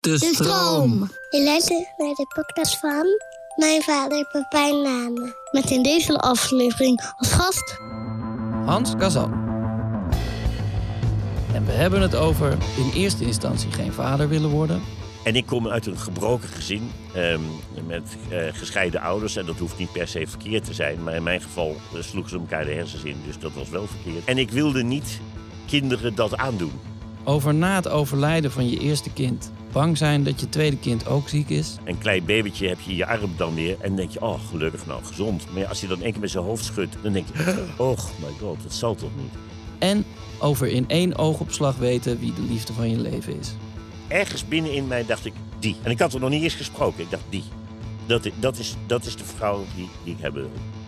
De stroom. Je luistert naar de podcast van mijn vader Pepijn Nane. Met in deze aflevering als gast... Hans Kazan. En we hebben het over in eerste instantie geen vader willen worden. En ik kom uit een gebroken gezin ehm, met eh, gescheiden ouders. En dat hoeft niet per se verkeerd te zijn. Maar in mijn geval uh, sloegen ze elkaar de hersens in. Dus dat was wel verkeerd. En ik wilde niet kinderen dat aandoen. Over na het overlijden van je eerste kind. Bang zijn dat je tweede kind ook ziek is. Een klein babytje heb je in je arm dan weer. En denk je, oh gelukkig nou, gezond. Maar als je dan één keer met zijn hoofd schudt, dan denk je, oh my god, dat zal toch niet. En over in één oogopslag weten wie de liefde van je leven is. Ergens binnenin mij dacht ik, die. En ik had er nog niet eens gesproken. Ik dacht, die. Dat, dat, is, dat is de vrouw die, die ik hebben wil.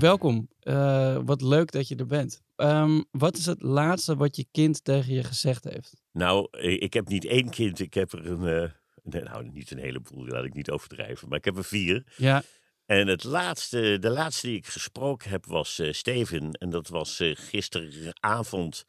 Welkom. Eh, wat leuk dat je er bent. Ehm, wat is het laatste wat je kind tegen je gezegd heeft? Nou, ik heb niet één kind. Ik heb er een... eh, nee, nou, niet een heleboel, laat ik niet overdrijven. Maar ik heb er vier. Ja, En het laatste, de laatste die ik gesproken heb was eh, Steven. En dat was gisteravond.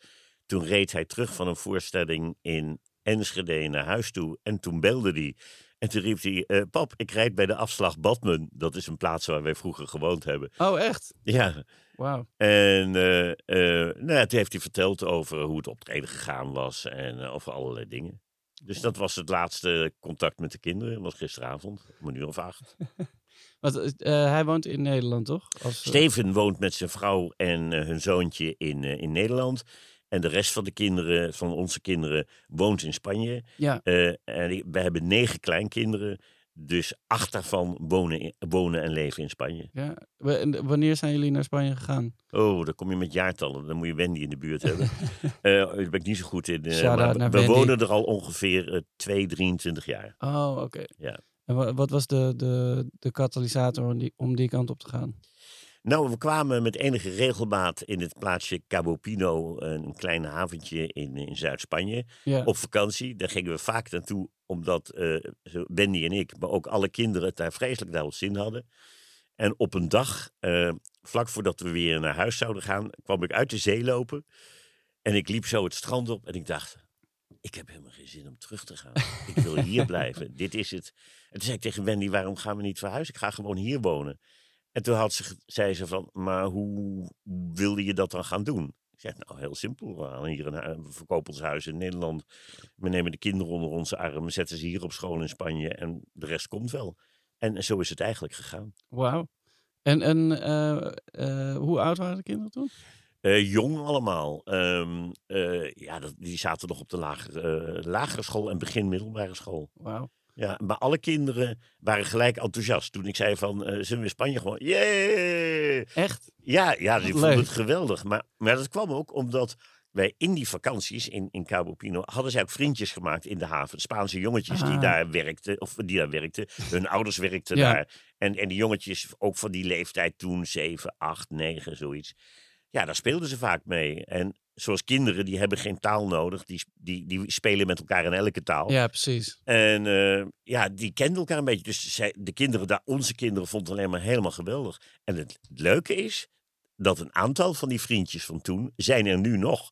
Toen reed hij terug van een voorstelling in Enschede naar huis toe. En toen belde hij. En toen riep hij, eh, pap, ik rijd bij de afslag Badmen. Dat is een plaats waar wij vroeger gewoond hebben. oh echt? Ja, Wauw. en eh, nou, ja, toen heeft hij verteld over hoe het optreden gegaan was. En over allerlei dingen. Dus dat was het laatste contact met de kinderen. Dat was gisteravond, om een uur of acht. Want hij woont in Nederland, toch? Als, Steven woont met zijn vrouw en hun zoontje in, in Nederland. En de rest van de kinderen, van onze kinderen, woont in Spanje. Ja, Eh, en we hebben negen kleinkinderen. Dus acht daarvan wonen, in- wonen en leven in Spanje. ja. En wanneer zijn jullie naar Spanje gegaan? Oh, dan kom je met jaartallen. Dan moet je Wendy in de buurt hebben. Daar ben ik niet zo goed in. eh, maar we Wendy. wonen er al ongeveer eh, 2, 23 jaar. Oh, oké. Ja. En wa- wat was de, de, de katalysator om die, om die kant op te gaan? Nou, we kwamen met enige regelmaat in het plaatsje Cabo Pino, een klein haventje in, in Zuid-Spanje, Ja. op vakantie. Daar gingen we vaak naartoe, omdat eh, zo Wendy en ik, maar ook alle kinderen het daar vreselijk naar ons zin hadden. En op een dag, eh, vlak voordat we weer naar huis zouden gaan, kwam ik uit de zee lopen. En ik liep zo het strand op en ik dacht, ik heb helemaal geen zin om terug te gaan. Ik wil hier blijven. Dit is het. En toen zei ik tegen Wendy, waarom gaan we niet verhuizen? Ik ga gewoon hier wonen. En toen had ze, zei ze van, maar hoe wilde je dat dan gaan doen? Ik zeg, nou heel simpel, we, gaan hier een, we verkopen ons huis in Nederland. We nemen de kinderen onder onze arm, zetten ze hier op school in Spanje en de rest komt wel. En zo is het eigenlijk gegaan. Wauw. En, en eh, eh, hoe oud waren de kinderen toen? Eh, jong allemaal. Ehm, eh, ja, dat, die zaten nog op de lagere, lagere school en begin middelbare school. Wauw. Ja, maar alle kinderen waren gelijk enthousiast toen ik zei van, eh zullen we in Spanje gewoon, yay! Echt? Ja, ja die vonden het geweldig. Maar, maar dat kwam ook omdat wij in die vakanties in, in Cabo Pino hadden zij ook vriendjes gemaakt in de haven. Spaanse jongetjes die Ah. daar werkten, of die daar werkten. Hun ouders werkten Ja. daar. En, en die jongetjes ook van die leeftijd toen, 7, 8, 9, zoiets. Ja, daar speelden ze vaak mee. En zoals kinderen, die hebben geen taal nodig. Die, die, die spelen met elkaar in elke taal. Ja, precies. En eh, ja, die kenden elkaar een beetje. Dus zij, de kinderen daar, onze kinderen, vonden het alleen maar helemaal geweldig. En het leuke is dat een aantal van die vriendjes van toen zijn er nu nog.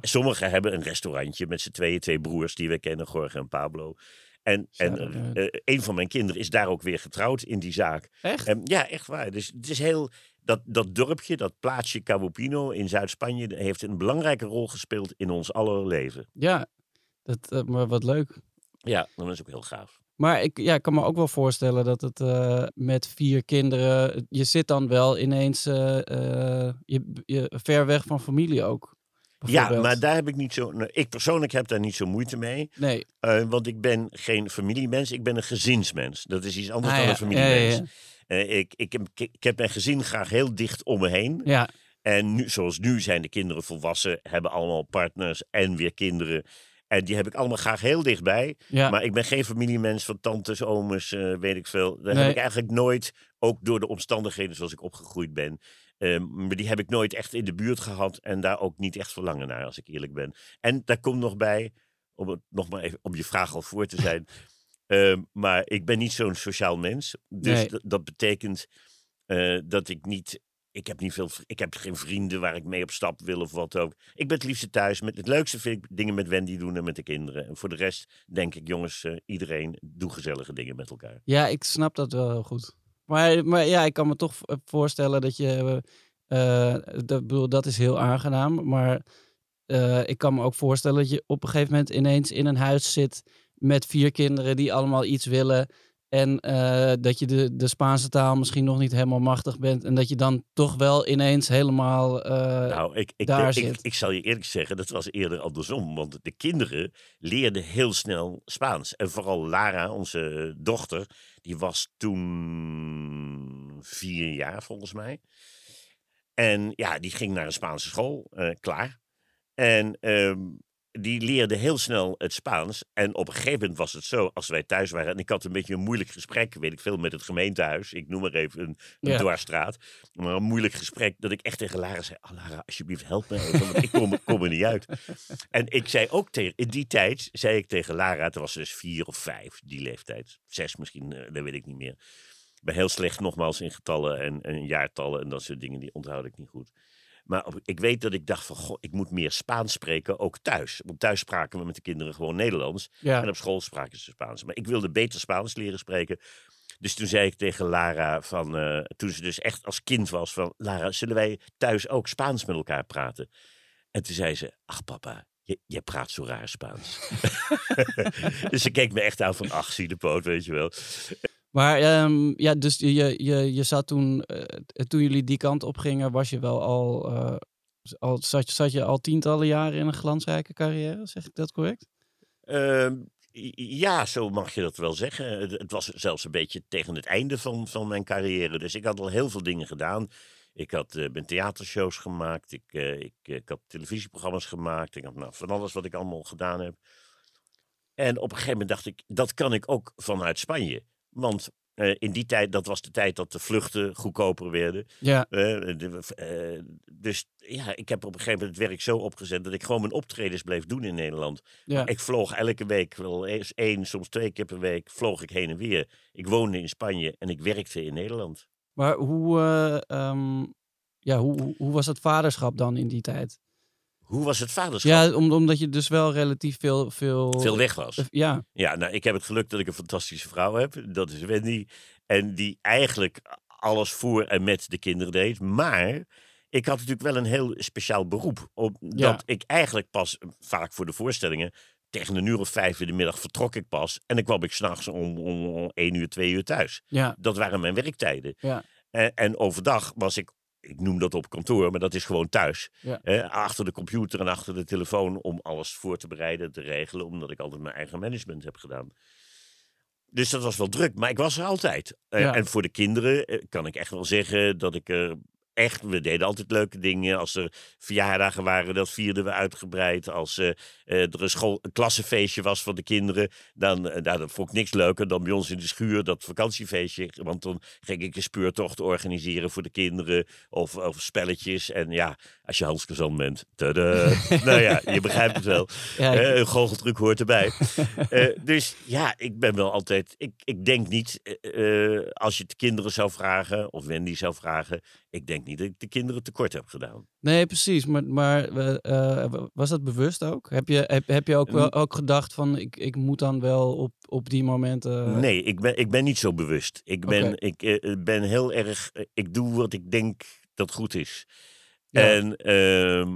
Sommigen hebben een restaurantje met z'n tweeën, twee broers die we kennen, Jorge en Pablo. En, en eh, eh, een van mijn kinderen is daar ook weer getrouwd in die zaak. Echt? En ja, echt waar. Dus het is heel. Dat, dat dorpje, dat plaatsje Cabo Pino in Zuid-Spanje, heeft een belangrijke rol gespeeld in ons aller leven. Ja, dat, eh, maar wat leuk. Ja, dat is ook heel gaaf. Maar ik, ja, ik kan me ook wel voorstellen dat het met vier kinderen... Je zit dan wel ineens je, je, ver weg van familie ook. Ja, maar daar heb ik niet zo. nou, ik persoonlijk heb daar niet zo moeite mee. Nee. eh, want ik ben geen familiemens, ik ben een gezinsmens. Dat is iets anders Ah, dan ja. een familiemens. Ja, ja, Eh, ik, ik, heb, ik heb mijn gezin graag heel dicht om me heen. Ja, En nu, zoals nu zijn de kinderen volwassen, hebben allemaal partners en weer kinderen. En die heb ik allemaal graag heel dichtbij. ja. Maar ik ben geen familiemens van tantes, ooms, eh, weet ik veel. Daar Nee. heb ik eigenlijk nooit, ook door de omstandigheden zoals ik opgegroeid ben, Ehm, maar die heb ik nooit echt in de buurt gehad en daar ook niet echt verlangen naar, als ik eerlijk ben. En daar komt nog bij, om het nog maar even om je vraag al voor te zijn. ehm, maar ik ben niet zo'n sociaal mens. Dus Nee. dat- betekent eh, dat ik niet. Ik heb, niet veel, ik heb geen vrienden waar ik mee op stap wil of wat ook. Ik ben het liefste thuis. Met, het leukste vind ik dingen met Wendy doen en met de kinderen. En voor de rest denk ik, jongens, eh, iedereen doe gezellige dingen met elkaar. Ja, ik snap dat wel heel goed. Maar, maar ja, ik kan me toch v- voorstellen dat je. eh, dat, bedoel, dat is heel aangenaam. Maar eh, ik kan me ook voorstellen dat je op een gegeven moment ineens in een huis zit met vier kinderen die allemaal iets willen. En eh, dat je de, de Spaanse taal misschien nog niet helemaal machtig bent. En dat je dan toch wel ineens helemaal. eh, Nou, ik, ik, daar ik, zit. ik, zal je eerlijk zeggen, dat was eerder andersom. Want de kinderen leerden heel snel Spaans. En vooral Lara, onze dochter, die was toen vier jaar volgens mij. En ja, die ging naar een Spaanse school, eh, klaar. En ehm, die leerde heel snel het Spaans. En op een gegeven moment was het zo, als wij thuis waren... en ik had een beetje een moeilijk gesprek, weet ik veel, met het gemeentehuis. Ik noem maar even een, een Ja. dwarsstraat. Maar een moeilijk gesprek, dat ik echt tegen Lara zei... Oh, Lara, alsjeblieft, help me even, want ik kom, kom er niet uit. En ik zei ook tegen... In die tijd zei ik tegen Lara, toen was ze dus vier of vijf, die leeftijd. Zes misschien, eh, dat weet ik niet meer. Ik ben heel slecht nogmaals in getallen en, en jaartallen en dat soort dingen. Die onthoud ik niet goed. Maar op- ik weet dat ik dacht van, goh, ik moet meer Spaans spreken, ook thuis. Want thuis spraken we met de kinderen gewoon Nederlands. ja. En op school spraken ze Spaans. Maar ik wilde beter Spaans leren spreken. Dus toen zei ik tegen Lara, van, eh, toen ze dus echt als kind was, van... Lara, zullen wij thuis ook Spaans met elkaar praten? En toen zei ze, ach papa, je, je praat zo raar Spaans. dus ze keek me echt aan van, ach, zie de poot, weet je wel. Maar ehm, ja, dus je, je, je zat toen, eh, toen jullie die kant op gingen, was je wel al, eh, al zat, zat je al tientallen jaren in een glansrijke carrière, zeg ik dat correct? Ehm, ja, zo mag je dat wel zeggen. Het, was zelfs een beetje tegen het einde van, van mijn carrière. Dus ik had al heel veel dingen gedaan. Ik had eh, ben theatershows gemaakt. Ik, ik, ik had televisieprogramma's gemaakt. Ik had nou, van alles wat ik allemaal gedaan heb. En op een gegeven moment dacht ik, dat kan ik ook vanuit Spanje. Want eh, in die tijd, dat was de tijd dat de vluchten goedkoper werden. Ja, Eh, de- eh, dus ja, ik heb op een gegeven moment het werk zo opgezet dat ik gewoon mijn optredens bleef doen in Nederland. ja. Ik vloog elke week, wel eens één, soms twee keer per week, vloog ik heen en weer. Ik woonde in Spanje en ik werkte in Nederland. Maar hoe, eh, ehm, ja, hoe, hoe- hoe was het vaderschap dan in die tijd? Hoe was het vaderschap? Ja, om, omdat je dus wel relatief veel... Veel, Veel weg was. eh, Ja, Ja, nou, ik heb het geluk dat ik een fantastische vrouw heb. Dat is Wendy. En die eigenlijk alles voor en met de kinderen deed. Maar ik had natuurlijk wel een heel speciaal beroep. Omdat Ja. ik eigenlijk pas, vaak voor de voorstellingen... tegen een uur of vijf in de middag vertrok ik pas. En dan kwam ik s'nachts om, om, om één uur, twee uur thuis. ja, Dat waren mijn werktijden. ja. En, en overdag was ik, ik noem dat op kantoor, maar dat is gewoon thuis. Ja. Achter de computer en achter de telefoon om alles voor te bereiden, te regelen, omdat ik altijd mijn eigen management heb gedaan. Dus dat was wel druk, maar ik was er altijd. Eh, Ja. En voor de kinderen eh, kan ik echt wel zeggen dat ik er echt, we deden altijd leuke dingen. Als er verjaardagen waren, dat vierden we uitgebreid. Als eh, eh, er een, school, een klassenfeestje was van de kinderen, dan eh, nou, dat vond ik niks leuker dan bij ons in de schuur dat vakantiefeestje. Want dan ging ik een speurtocht organiseren voor de kinderen of, of spelletjes. En ja, als je Hans Kazan bent, tada. nou ja, je begrijpt het wel. Ja, ik- een goocheltruc hoort erbij. Dus ja, ik ben wel altijd. Ik, ik denk niet, als je het de kinderen zou vragen, of Wendy zou vragen. Ik denk niet dat ik de kinderen tekort heb gedaan. Nee, precies. Maar, maar eh, eh, was dat bewust ook? Heb je, heb, heb je ook, wel, ook gedacht van ik, ik moet dan wel op, op die momenten... Nee, ik ben, ik ben niet zo bewust. Ik ben, ik, eh, ben heel erg. eh, ik doe wat ik denk dat goed is. Ja. En, ehm,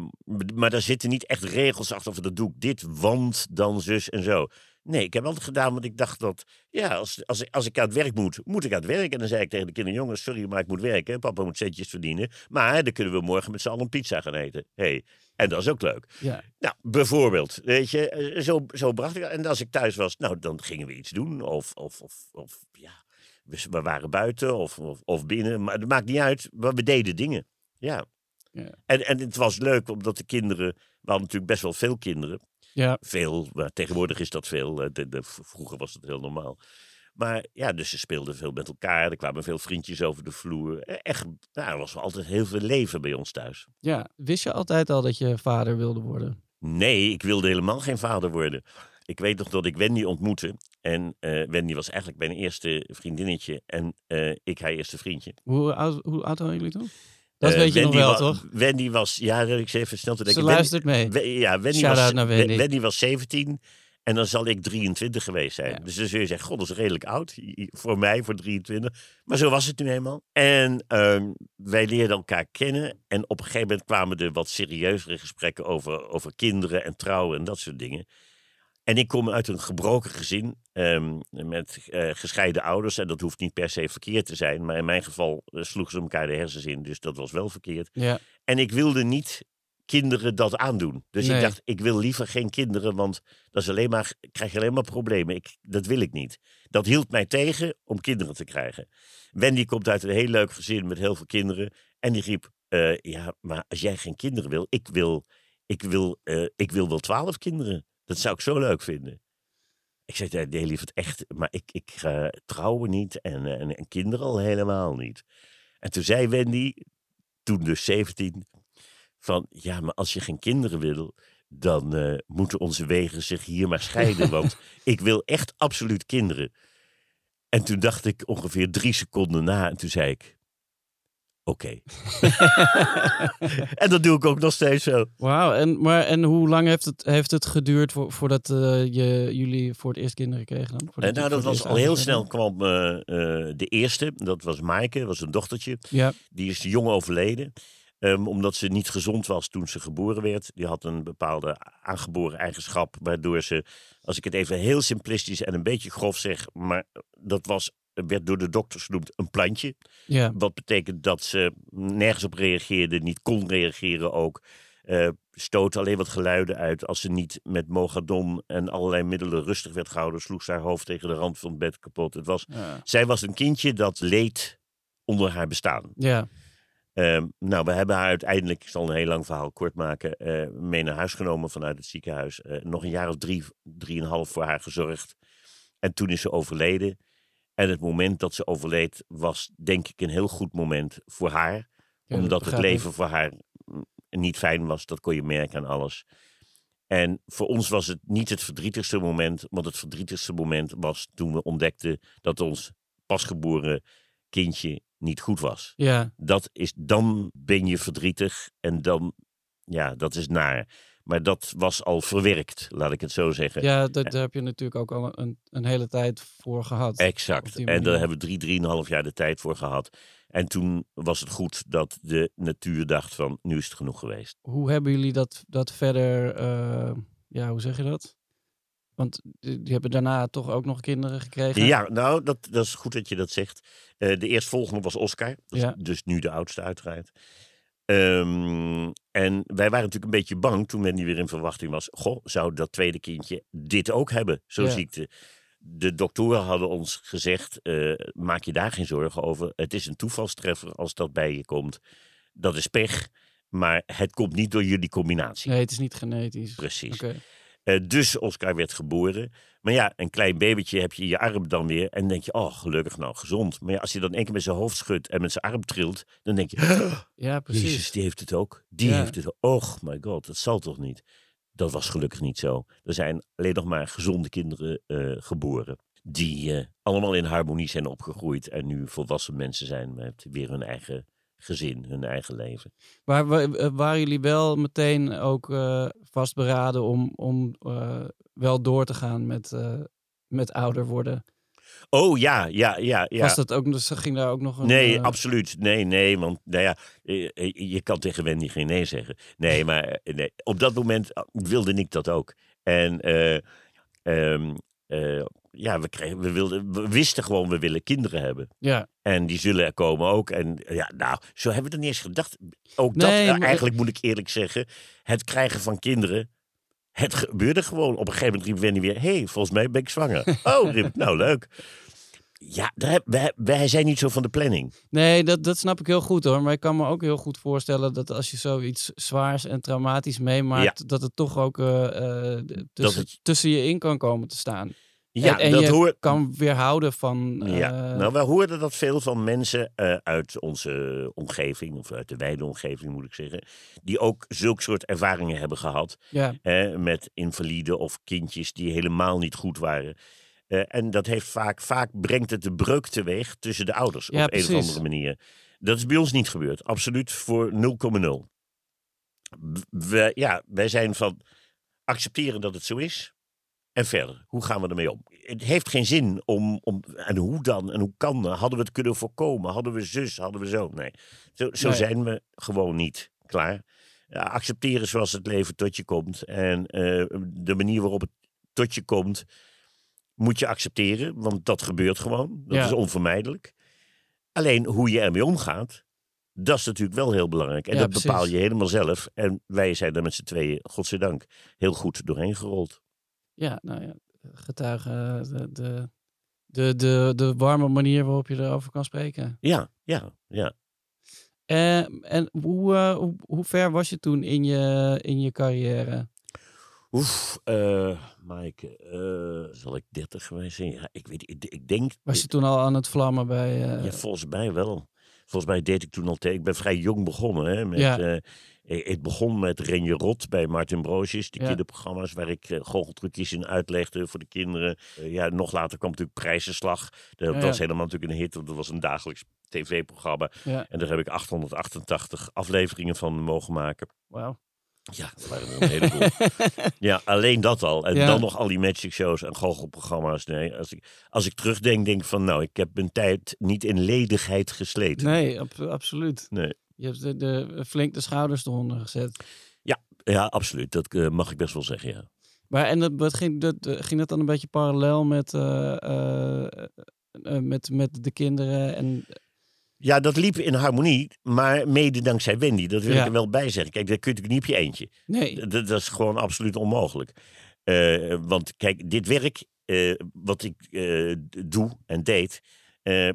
maar daar zitten niet echt regels achter van dat doe ik dit, want dan zus en zo. Nee, ik heb altijd gedaan wat ik dacht dat, ja, als, als, als ik aan het werk moet, moet ik aan het werk. En dan zei ik tegen de kinderen, jongens, sorry, maar ik moet werken. Papa moet centjes verdienen. Maar dan kunnen we morgen met z'n allen een pizza gaan eten. Hey, en dat is ook leuk. Ja, Nou, bijvoorbeeld, weet je, eh, zo, zo bracht ik En als ik thuis was, nou, dan gingen we iets doen. Of, of, of, of ja, we, we waren buiten of, of, of binnen. Maar het maakt niet uit, maar we deden dingen. Ja. Ja. En, en het was leuk, omdat de kinderen... We hadden natuurlijk best wel veel kinderen. Ja, Veel, maar tegenwoordig is dat veel. eh, De, de, vroeger was het heel normaal. Maar ja, dus ze speelden veel met elkaar. Er kwamen veel vriendjes over de vloer. E- Echt, nou, er was altijd heel veel leven bij ons thuis. Ja, wist je altijd al dat je vader wilde worden? Nee, ik wilde helemaal geen vader worden. Ik weet nog dat ik Wendy ontmoette. En eh, Wendy was eigenlijk mijn eerste vriendinnetje. En eh, ik haar eerste vriendje. Hoe oud, hoe oud waren jullie toen? Dat Eh, weet je nog Wendy wel, wa- toch? Wendy was, ja, ik zeg even snel te Ze denken. Wendy- luistert mee. We- ja, Wendy was, Wendy. Wendy was 17 en dan zal ik 23 geweest zijn. Ja. Dus dan zul je zeggen, god, dat is redelijk oud. Voor mij, voor 23. Maar zo was het nu eenmaal. En ehm, wij leerden elkaar kennen. En op een gegeven moment kwamen er wat serieuzere gesprekken over, over kinderen en trouwen en dat soort dingen. En ik kom uit een gebroken gezin ehm, met eh, gescheiden ouders. En dat hoeft niet per se verkeerd te zijn. Maar in mijn geval eh, sloegen ze elkaar de hersens in. Dus dat was wel verkeerd. Ja, En ik wilde niet kinderen dat aandoen. Dus Nee. ik dacht, ik wil liever geen kinderen, want dat is alleen maar, krijg je alleen maar problemen. Ik, dat wil ik niet. Dat hield mij tegen om kinderen te krijgen. Wendy komt uit een heel leuk gezin met heel veel kinderen. En die riep, eh, ja, maar als jij geen kinderen wil, ik wil, ik wil, ik wil wel twaalf kinderen. Dat zou ik zo leuk vinden. Ik zei, nee lieverd, echt, maar ik, ik ga trouwen niet en, eh, en, en kinderen al helemaal niet. En toen zei Wendy, toen dus 17, van ja, maar als je geen kinderen wil, dan eh, moeten onze wegen zich hier maar scheiden. want ik wil echt absoluut kinderen. En toen dacht ik ongeveer drie seconden na en toen zei ik, oké. en dat doe ik ook nog steeds zo. wauw. En, maar, en hoe lang heeft het, heeft het geduurd voor, voordat eh, je, jullie voor het eerst kinderen kregen dan? Voordat je nou, dat was al heel snel kwam eh, eh, de eerste, dat was Maaike, dat was een dochtertje. Ja, Die is jong overleden. ehm, omdat ze niet gezond was toen ze geboren werd. Die had een bepaalde aangeboren eigenschap. Waardoor ze, als ik het even heel simplistisch en een beetje grof zeg. Maar dat was, werd door de dokters genoemd een plantje. ja. Wat betekent dat ze nergens op reageerde. Niet kon reageren ook. eh stootte alleen wat geluiden uit. Als ze niet met mogadon en allerlei middelen rustig werd gehouden. sloeg ze haar hoofd tegen de rand van het bed kapot. Het was, Ja. zij was een kindje dat leed onder haar bestaan. ja. Ehm, nou, we hebben haar uiteindelijk, ik zal een heel lang verhaal kort maken, eh, mee naar huis genomen vanuit het ziekenhuis. Eh, nog een jaar of drie, drieënhalf voor haar gezorgd. En toen is ze overleden. En het moment dat ze overleed was denk ik een heel goed moment voor haar. Ja, omdat het ik. leven voor haar mm, niet fijn was. Dat kon je merken aan alles. En voor ons was het niet het verdrietigste moment. Want het verdrietigste moment was toen we ontdekten dat ons pasgeboren kindje niet goed was Ja, dat is, dan ben je verdrietig en dan, ja, dat is naar. Maar dat was al verwerkt, laat ik het zo zeggen. ja dat, daar heb je natuurlijk ook al een, een hele tijd voor gehad. Exact. En daar hebben we drie, drieënhalf jaar de tijd voor gehad. En toen was het goed dat de natuur dacht van, nu is het genoeg geweest. Hoe hebben jullie dat, dat verder, eh, ja, hoe zeg je dat? Want die, hebben daarna toch ook nog kinderen gekregen? Ja, nou, dat, dat is goed dat je dat zegt. Eh, de eerstvolgende was Oscar. Dat is Ja. dus nu de oudste uiteraard. Ehm, en wij waren natuurlijk een beetje bang toen Wendy weer in verwachting was. Goh, zou dat tweede kindje dit ook hebben, zo'n Ja. ziekte? De doktoren hadden ons gezegd, eh, maak je daar geen zorgen over. Het is een toevalstreffer als dat bij je komt. Dat is pech, maar het komt niet door jullie combinatie. Nee, het is niet genetisch. Precies. Eh, dus Oscar werd geboren. Maar ja, een klein babytje heb je in je arm dan weer. En dan denk je, oh, gelukkig nou, gezond. Maar ja, als je dan één keer met zijn hoofd schudt en met zijn arm trilt. Dan denk je, Ja, precies. Jezus, die heeft het ook. Die Ja. heeft het ook. Och, my god, dat zal toch niet? Dat was gelukkig niet zo. Er zijn alleen nog maar gezonde kinderen eh, geboren. Die eh, allemaal in harmonie zijn opgegroeid. En nu volwassen mensen zijn met weer hun eigen gezin, hun eigen leven. Maar eh, waren jullie wel meteen ook eh, vastberaden om, om eh, wel door te gaan met, met ouder worden? Oh ja, ja, ja. ja. Was dat ook, dus ging daar ook nog een... Nee, absoluut. Nee, nee, want nou ja, je kan tegen Wendy geen nee zeggen. Nee, maar nee, op dat moment wilde ik dat ook. En eh, eh, ja, we, kregen, we, wilden, we wisten gewoon, we willen kinderen hebben. Ja, En die zullen er komen ook. En ja, nou, zo hebben we er niet eens gedacht. Ook dat, nou, maar- eigenlijk moet ik eerlijk zeggen, het krijgen van kinderen. Het gebeurde gewoon. Op een gegeven moment riep Wendy weer: Hé, hey, volgens mij ben ik zwanger. Oh, riep nou leuk. Ja, wij, wij zijn niet zo van de planning. nee, dat, dat snap ik heel goed hoor. Maar ik kan me ook heel goed voorstellen dat als je zoiets zwaars en traumatisch meemaakt, dat het toch ook eh, eh, tussen, het- tussen je in kan komen te staan. Ja, en en dat je hoor, kan weerhouden van... Ja, eh, nou, wij hoorden dat veel van mensen uit onze omgeving, of uit de wijde omgeving moet ik zeggen, die ook zulke soort ervaringen hebben gehad. ja, met invaliden of kindjes die helemaal niet goed waren. Eh, en dat heeft vaak, vaak brengt het de breuk teweeg tussen de ouders Ja, op een of andere manier. Dat is bij ons niet gebeurd. Absoluut voor 0,0. We, ja, wij zijn van accepteren dat het zo is. En verder, hoe gaan we ermee om? Het heeft geen zin om, om. En hoe dan? En hoe kan dat? Hadden we het kunnen voorkomen? Hadden we zus? Hadden we zo? Nee. Zo, zo Nee. zijn we gewoon niet. Klaar. Ja, accepteren zoals het leven tot je komt. En eh, de manier waarop het tot je komt, moet je accepteren. Want dat gebeurt gewoon. Dat Ja. is onvermijdelijk. Alleen hoe je ermee omgaat, dat is natuurlijk wel heel belangrijk. En Ja, dat precies. bepaal je helemaal zelf. En wij zijn er met z'n tweeën, godzijdank, heel goed doorheen gerold. ja, nou ja, getuigen de, de, de, de, de warme manier waarop je erover kan spreken. Ja, ja, ja. Eh, en hoe, eh, hoe, hoe ver was je toen in je, in je carrière? Oef, eh Maaike, eh, zal ik 30 geweest zijn? Ja, ik weet ik, ik denk... Was je toen al aan het vlammen bij... eh, Ja, volgens mij wel. Volgens mij deed ik toen al. Ik ben vrij jong begonnen. Hè, met, Ja. ik, begon met Renje Rot bij Martin Broosjes. Die Ja. kinderprogramma's waar ik uh, goocheltrucjes in uitlegde voor de kinderen. Ja, nog later kwam natuurlijk Prijzenslag. Dat Ja, was helemaal natuurlijk een hit. Want dat was een dagelijks tv-programma. ja, En daar heb ik 888 afleveringen van mogen maken. wauw. Ja, dat waren er een heleboel. ja, alleen dat al. En Ja. dan nog al die magic shows en goochelprogramma's. Nee, als ik, als ik terugdenk, denk ik van... Nou, ik heb mijn tijd niet in ledigheid gesleten. Nee, ab- absoluut. Nee. Je hebt de, de, flink de schouders eronder gezet. Ja, absoluut. Dat eh, mag ik best wel zeggen, ja. Maar en dat, ging, dat, eh, ging dat dan een beetje parallel met, eh, met, met de kinderen? En, Ja, dat liep in harmonie, maar mede dankzij Wendy. Dat wil Ja. ik er wel bij zeggen. Kijk, dat kun je natuurlijk niet op je eentje. nee, Dat, dat is gewoon absoluut onmogelijk. Eh, want kijk, dit werk eh, wat ik eh, doe en deed...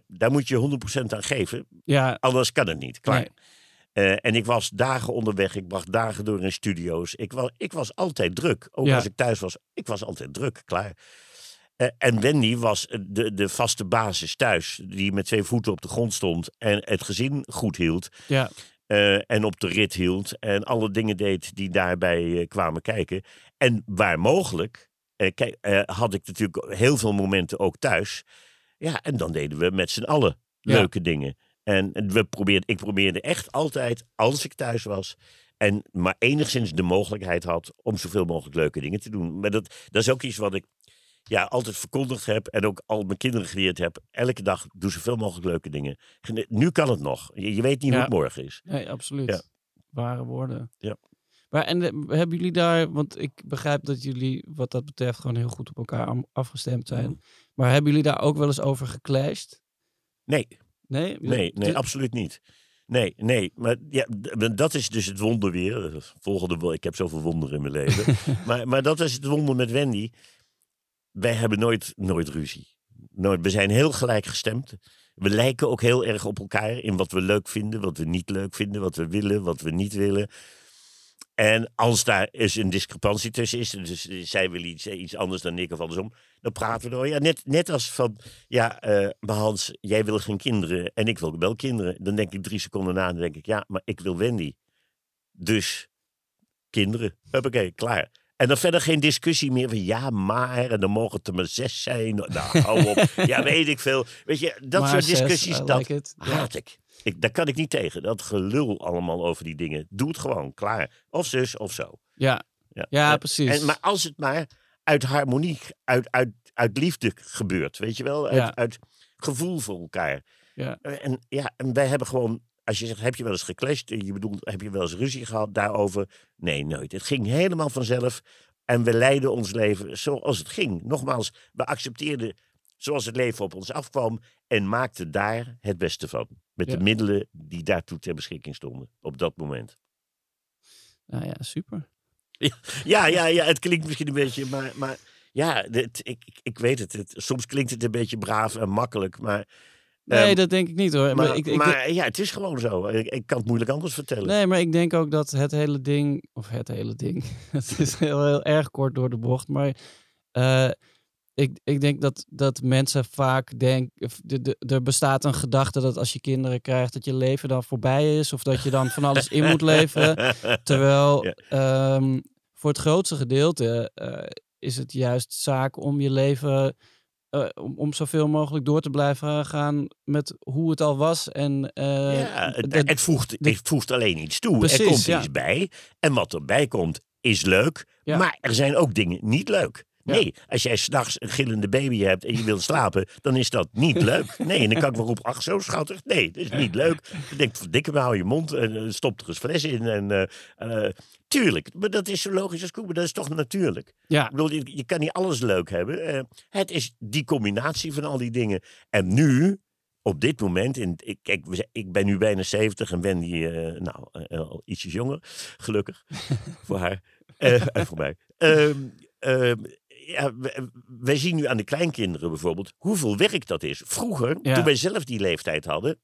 daar moet je 100% aan geven. ja, Anders kan het niet. Klaar. Nee. En ik was dagen onderweg. Ik bracht dagen door in studio's. Ik was, ik was altijd druk. Ook Ja. als ik thuis was. Ik was altijd druk. Klaar. Eh, en Wendy was de, de vaste basis thuis. Die met twee voeten op de grond stond. En het gezin goed hield. ja, eh, en op de rit hield. En alle dingen deed die daarbij eh, kwamen kijken. En waar mogelijk. eh, kijk, eh, had ik natuurlijk heel veel momenten ook thuis. Ja, en dan deden we met z'n allen Ja. leuke dingen. En we probeerden, ik probeerde echt altijd, als ik thuis was. En maar enigszins de mogelijkheid had om zoveel mogelijk leuke dingen te doen. Maar dat, dat is ook iets wat ik ja, altijd verkondigd heb. En ook al mijn kinderen geleerd heb. Elke dag doe zoveel mogelijk leuke dingen. Nu kan het nog. Je, je weet niet Ja. hoe het morgen is. nee, absoluut. Ja. Ware woorden. Ja. Maar en eh, hebben jullie daar, want ik begrijp dat jullie wat dat betreft gewoon heel goed op elkaar afgestemd zijn. Mhm. Maar hebben jullie daar ook wel eens over geclashed? Nee, Nee? nee, nee, absoluut niet. Nee, nee, maar ja, dat is dus het wonder weer. Volgende, ik heb zoveel wonderen in mijn leven. maar, maar dat is het wonder met Wendy. Wij hebben nooit, nooit ruzie. Nooit. We zijn heel gelijk gestemd. We lijken ook heel erg op elkaar in wat we leuk vinden, wat we niet leuk vinden, wat we willen, wat we niet willen. En als daar eens een discrepantie tussen is, dus zij wil iets, iets anders dan ik of andersom, dan praten we door. Ja, net, net als van, ja, eh, maar Hans, jij wil geen kinderen en ik wil wel kinderen. Dan denk ik drie seconden na dan denk ik, ja, maar ik wil Wendy. Dus kinderen. Huppakee, klaar. En dan verder geen discussie meer van ja, maar. En dan mogen het er maar zes zijn. Nou, hou op. ja, weet ik veel. Weet je, dat Maar soort zes, discussies, I dat like haat ik. ik. Daar kan ik niet tegen. Dat gelul allemaal over die dingen. Doe het gewoon, klaar. Of zus of zo. Ja, Ja, ja En- precies. En, maar als het maar uit harmonie, uit, uit, uit liefde gebeurt, weet je wel? Uit, Ja. uit gevoel voor elkaar. Ja. En, ja, en wij hebben gewoon, als je zegt, heb je wel eens geclashed? Je bedoelt, heb je wel eens ruzie gehad daarover? Nee, nooit. Het ging helemaal vanzelf. En we leidden ons leven zoals het ging. Nogmaals, we accepteerden zoals het leven op ons afkwam. En maakten daar het beste van. Met Ja. de middelen die daartoe ter beschikking stonden. Op dat moment. Nou ja, super. Ja, ja, ja, het klinkt misschien een beetje, maar, maar ja, dit, ik- ik weet het, het. Soms klinkt het een beetje braaf en makkelijk, maar, Nee, Ehm, dat denk ik niet hoor. maar, maar ik, ik, maar ja, het is gewoon zo. Ik, ik kan het moeilijk anders vertellen. Nee, maar ik denk ook dat het hele ding, of het hele ding, het is heel, heel erg kort door de bocht, maar eh, ik, ik denk dat, dat mensen vaak denken. Er bestaat een gedachte dat als je kinderen krijgt, dat je leven dan voorbij is. Of dat je dan van alles in moet leveren. Terwijl Ja. ehm, voor het grootste gedeelte eh, is het juist zaak om je leven. Eh, om, om zoveel mogelijk door te blijven gaan met hoe het al was. En, eh, ja, het, dat- het, voegt, het voegt alleen iets toe. Precies, er komt ja. iets bij. En wat erbij komt, is leuk. Ja. Maar er zijn ook dingen niet leuk. Nee, als jij s'nachts een gillende baby hebt en je wilt slapen, dan is dat niet leuk. Nee, en dan kan ik wel roepen, ach zo schattig. Nee, dat is niet leuk. Ik denk, verdikke me, hou je mond en eh, stop er eens fles in. En, eh, tuurlijk, maar dat is zo logisch als koe, maar dat is toch natuurlijk. ja, Ik bedoel, je, je kan niet alles leuk hebben. Het is die combinatie van al die dingen. En nu, op dit moment, in, ik, kijk, ik ben nu bijna 70 en Wendy, eh nou, al ietsjes jonger, gelukkig voor haar en voor mij. Ja, wij zien nu aan de kleinkinderen bijvoorbeeld hoeveel werk dat is. Vroeger, Ja. toen wij zelf die leeftijd hadden,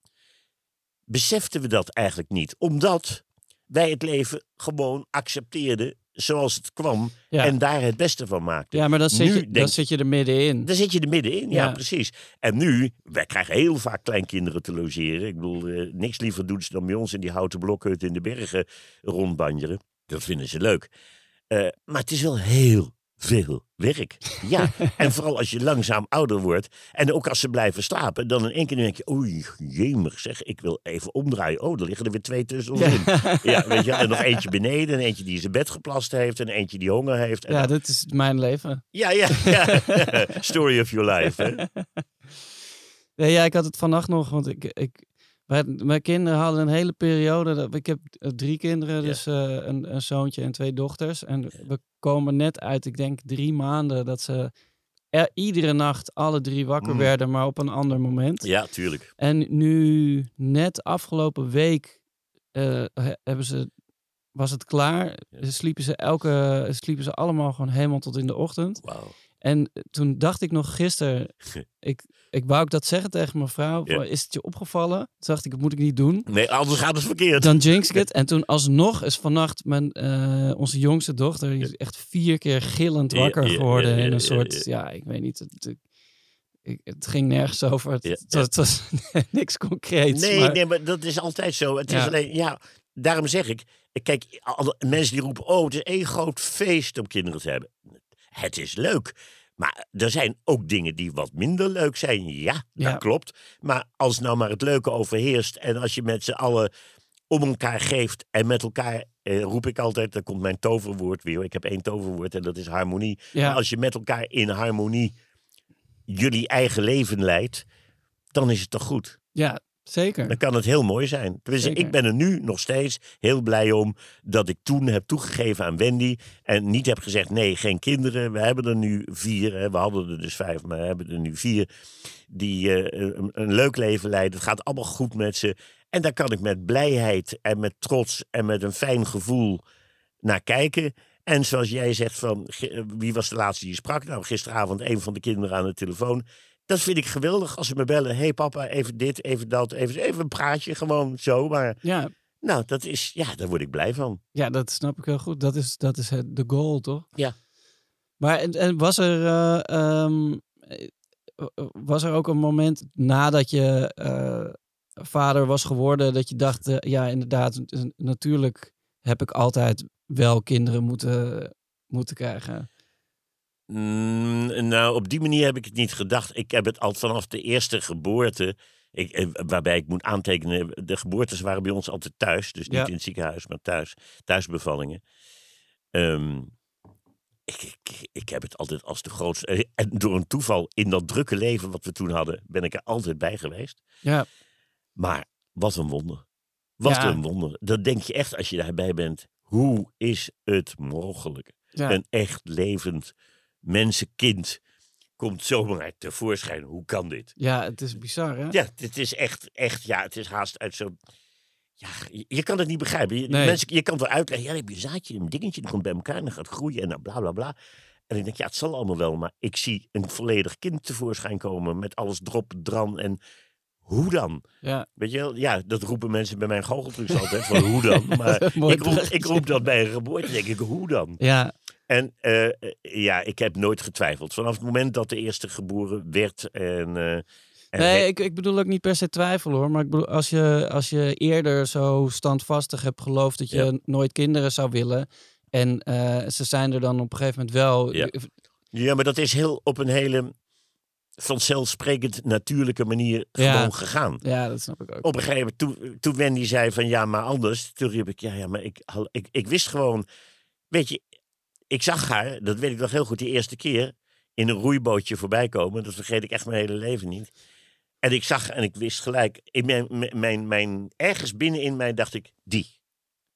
beseften we dat eigenlijk niet. Omdat wij het leven gewoon accepteerden zoals het kwam ja. en daar het beste van maakten. ja, maar dan zit, je, dan denk- zit je er middenin. Daar zit je er middenin, ja, Ja. precies. En nu, wij krijgen heel vaak kleinkinderen te logeren. Ik bedoel, eh, niks liever doen ze dan bij ons in die houten blokhut in de bergen rondbanjeren. Dat vinden ze leuk. Eh, maar het is wel heel veel werk. Ja, en vooral als je langzaam ouder wordt. En ook als ze blijven slapen, dan in één keer denk je... Oei, jemig zeg, ik wil even omdraaien. Oh, er liggen er weer twee tussen ons in. Ja, weet je, en nog eentje beneden, en eentje die zijn bed geplast heeft... en eentje die honger heeft. En Ja, dit is mijn leven. ja, ja, ja. Story of your life, hè? Ja, ja, ik had het vannacht nog, want ik, ik, mijn kinderen hadden een hele periode. Dat, ik heb eh, drie kinderen, Ja. dus eh, een, een zoontje en twee dochters. En we komen net uit, ik denk drie maanden, dat ze er, iedere nacht alle drie wakker Mm. werden, maar op een ander moment. Ja, tuurlijk. En nu, net afgelopen week, eh, he- hebben ze, was het klaar. Sliepen ze, elke, sliepen ze allemaal gewoon helemaal tot in de ochtend. Wauw. En toen dacht ik nog gisteren, ik, ik wou ook dat zeggen tegen mijn vrouw. Ja. Is het je opgevallen? Toen dacht ik, dat moet ik niet doen. Nee, anders gaat het verkeerd. Dan jinx ik het. En toen alsnog is vannacht mijn, eh, onze jongste dochter, die is echt vier keer gillend wakker geworden. in een soort, ja. ik weet niet. Het, ik- ging nergens over. Het, was, het was niks concreets. Nee, maar- nee, maar dat is altijd zo. Het is alleen, ja, daarom zeg ik, kijk, alle mensen die roepen, oh, het is één groot feest om kinderen te hebben. Het is leuk. Maar er zijn ook dingen die wat minder leuk zijn. Ja, dat Ja. klopt. Maar als nou maar het leuke overheerst en als je met z'n allen om elkaar geeft en met elkaar, eh, roep ik altijd, dan komt mijn toverwoord weer. Ik heb één toverwoord en dat is harmonie. Ja. Maar als je met elkaar in harmonie jullie eigen leven leidt, dan is het toch goed. Ja, zeker. Dan kan het heel mooi zijn. Ik ben er nu nog steeds heel blij om dat ik toen heb toegegeven aan Wendy. En niet heb gezegd: nee, geen kinderen. We hebben er nu vier. Hè. We hadden er dus vijf, maar we hebben er nu vier. Die eh, een, een leuk leven leiden. Het gaat allemaal goed met ze. En daar kan ik met blijheid en met trots en met een fijn gevoel naar kijken. En zoals jij zegt van, wie was de laatste die je sprak? Nou, gisteravond een van de kinderen aan de telefoon. Dat vind ik geweldig als ze me bellen. Hé hey papa, even dit, even dat, even, even een praatje, gewoon zo. Maar Ja, nou, dat is, ja, daar word ik blij van. ja, dat snap ik heel goed. Dat is, dat is het, de goal, toch? Ja. Maar en, en was er... eh, ehm, eh, was er ook een moment nadat je eh, vader was geworden dat je dacht, ja inderdaad, natuurlijk heb ik altijd wel kinderen moeten, moeten krijgen. Mm, nou, op die manier heb ik het niet gedacht. Ik heb het al vanaf de eerste geboorte. Ik, eh, waarbij ik moet aantekenen, de geboortes waren bij ons altijd thuis. Dus niet Ja. in het ziekenhuis, maar thuis. Thuisbevallingen. Ehm, ik, ik, ik heb het altijd als de grootste. eh, En door een toeval in dat drukke leven wat we toen hadden, ben ik er altijd bij geweest. Ja, Maar wat een wonder. Wat Ja. een wonder. Dat denk je echt als je daarbij bent. Hoe is het mogelijk? ja, Een echt levend mensenkind komt zomaar tevoorschijn. Hoe kan dit? ja, het is bizar hè? Ja, dit is echt, echt, ja, het is haast uit zo'n... Ja, je, je kan het niet begrijpen. Je, Nee. mensen, je kan het wel uitleggen. Ja, dan heb je een zaadje, een dingetje, dat komt bij elkaar en dan gaat groeien en dan bla bla bla. En ik denk, ja, het zal allemaal wel, maar ik zie een volledig kind tevoorschijn komen met alles drop, dran en hoe dan? Ja, Weet je wel, ja, dat roepen mensen bij mijn goocheltrucs altijd, van hoe dan? Maar ik roep, ik roep dat bij een geboorte, denk ik, hoe dan? ja, En eh, ja, ik heb nooit getwijfeld. Vanaf het moment dat de eerste geboren werd en... eh, en Nee, ik, ik bedoel ook niet per se twijfel hoor. Maar ik bedoel, als je, als je eerder zo standvastig hebt geloofd dat je Ja. nooit kinderen zou willen. En eh, ze zijn er dan op een gegeven moment wel. Ja. Ja, maar dat is heel op een hele vanzelfsprekend natuurlijke manier Ja. gewoon gegaan. Ja, dat snap ik ook. Op een gegeven moment, toen, toen Wendy zei van ja, maar anders. Toen riep ik, ja, ja, maar ik, ik, ik wist gewoon... Weet je, ik zag haar, dat weet ik nog heel goed, die eerste keer... in een roeibootje voorbij komen. Dat vergeet ik echt mijn hele leven niet. En ik zag en ik wist gelijk... In mijn, mijn, mijn, ergens binnenin mij dacht ik, die.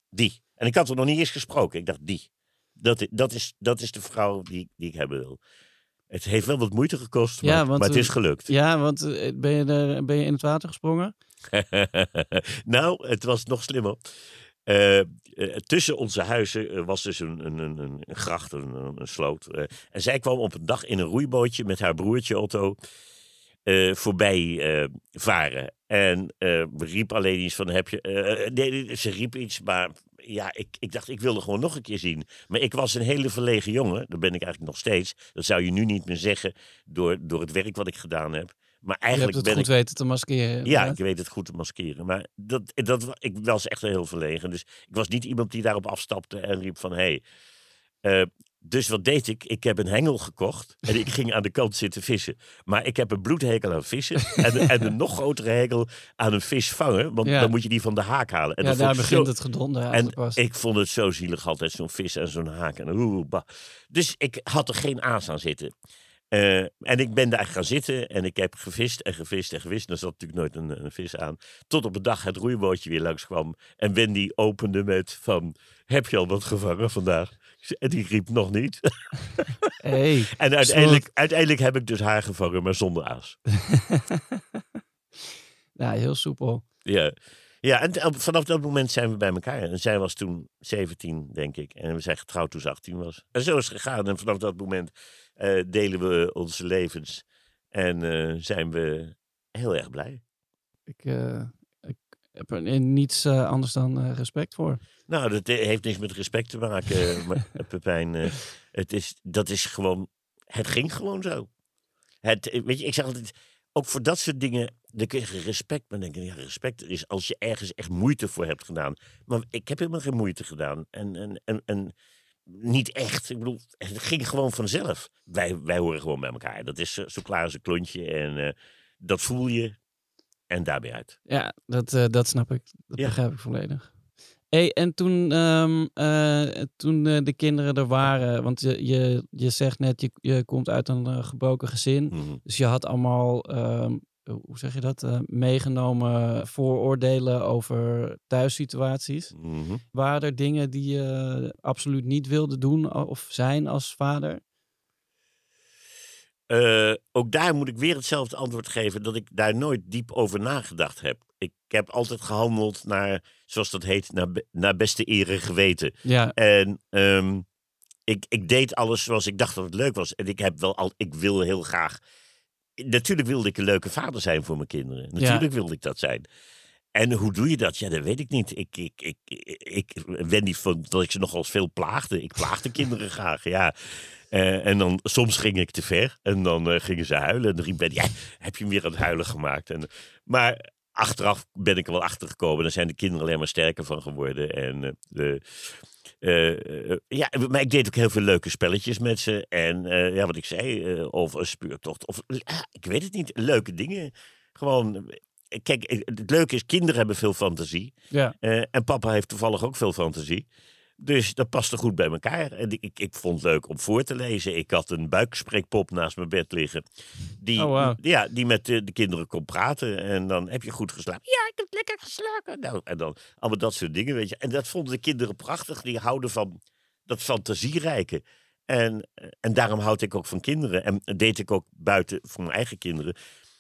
Die. En ik had er nog niet eens gesproken. Ik dacht, die. Dat, dat, is, dat is de vrouw die, die ik hebben wil. Het heeft wel wat moeite gekost, maar, Ja, want maar het is gelukt. Ja, want eh, ben je, er, ben je in het water gesprongen? nou, het was nog slimmer. Eh, tussen onze huizen eh, was dus een, een, een, gracht, een, sloot. en zij kwam op een dag in een roeibootje met haar broertje Otto voorbij varen. En riep alleen iets van, heb je... nee, ze riep iets, maar ja, ik, ik dacht, ik wilde gewoon nog een keer zien. Maar ik was een hele verlegen jongen. Dat ben ik eigenlijk nog steeds. Dat zou je nu niet meer zeggen door, door het werk wat ik gedaan heb. Maar Je hebt eigenlijk het ben goed ik... weten te maskeren. Ja, ik weet het goed te maskeren. Maar dat, dat, ik was echt heel verlegen. Dus ik was niet iemand die daarop afstapte en riep van... Hey. Eh, dus wat deed ik? Ik heb een hengel gekocht en ik ging aan de kant zitten vissen. Maar ik heb een bloedhekel aan vissen en, en een nog grotere hekel aan een vis vangen. Want Ja. dan moet je die van de haak halen. En ja, daar begint zo- het gedonder en eigenlijk pas. ik vond het zo zielig altijd, zo'n vis en zo'n haak. En oeh, bah. Dus ik had er geen aas aan zitten. Eh, en ik ben daar gaan zitten en ik heb gevist en gevist en gevist. Er zat natuurlijk nooit een, een vis aan. Tot op een dag het roeibootje weer langskwam. En Wendy opende met van, heb je al wat gevangen vandaag? En die riep nog niet. Hey, En uiteindelijk, uiteindelijk heb ik dus haar gevangen, maar zonder aas. ja, heel soepel. Ja, ja en vanaf dat moment zijn we bij elkaar. En zij was toen 17, denk ik. En we zijn getrouwd toen ze 18 was. En zo is het gegaan. En vanaf dat moment eh, delen we onze levens. En eh, zijn we heel erg blij. Ik, eh, ik heb er niets anders dan respect voor. Nou, dat heeft niks met respect te maken, Pepijn. het is, dat is gewoon... Het ging gewoon zo. Het, weet je, ik zeg altijd... Ook voor dat soort dingen, dan kun je respect. Maar dan denk ik, ja, respect is als je ergens echt moeite voor hebt gedaan. Maar ik heb helemaal geen moeite gedaan. En, en, en, en niet echt. Ik bedoel, het ging gewoon vanzelf. Wij, wij horen gewoon bij elkaar. Dat is zo zo klaar als een klontje. En eh, dat voel je. En daarbij uit. Ja, dat, eh, dat snap ik. Dat Ja. begrijp ik volledig. Hey, en toen, ehm, eh, toen eh, de kinderen er waren, want je, je, je zegt net, je, je komt uit een eh, gebroken gezin. Mhm. Dus je had allemaal, ehm, hoe zeg je dat, eh, meegenomen vooroordelen over thuissituaties. Mhm. Waren er dingen die je absoluut niet wilde doen of zijn als vader? Eh, ook daar moet ik weer hetzelfde antwoord geven dat ik daar nooit diep over nagedacht heb. Ik heb altijd gehandeld naar, zoals dat heet, naar, be- naar beste eer en geweten. Ja, En ehm, ik, ik deed alles zoals ik dacht dat het leuk was. En ik heb wel al, ik wil heel graag. Natuurlijk wilde ik een leuke vader zijn voor mijn kinderen. Natuurlijk wilde ik dat zijn. En hoe doe je dat? Ja, dat weet ik niet. Ik, ik, ik, ik, Wendy vond dat ik ze nogal veel plaagde. Ik plaagde kinderen graag, ja. Eh, en dan soms ging ik te ver. En dan eh, gingen ze huilen. En dan riep Wendy, ja, heb je hem weer aan het huilen gemaakt? En, maar achteraf ben ik er wel achter gekomen. Daar zijn de kinderen alleen maar sterker van geworden. En eh, eh, eh, ja, maar ik deed ook heel veel leuke spelletjes met ze. En eh, ja, wat ik zei, eh, of een speurtocht. Of ja, ik weet het niet, leuke dingen. Gewoon, kijk, het leuke is, kinderen hebben veel fantasie. ja. En papa heeft toevallig ook veel fantasie. Dus dat paste goed bij elkaar. En ik, ik, vond het leuk om voor te lezen. Ik had een buikspreekpop naast mijn bed liggen. Die, Oh, ja, die met de, de kinderen kon praten. En dan heb je goed geslapen. Ja, ik heb lekker geslapen. Nou, en dan allemaal dat soort dingen, weet je. En dat vonden de kinderen prachtig. Die houden van dat fantasierijke. En, en daarom houd ik ook van kinderen. En deed ik ook buiten voor mijn eigen kinderen.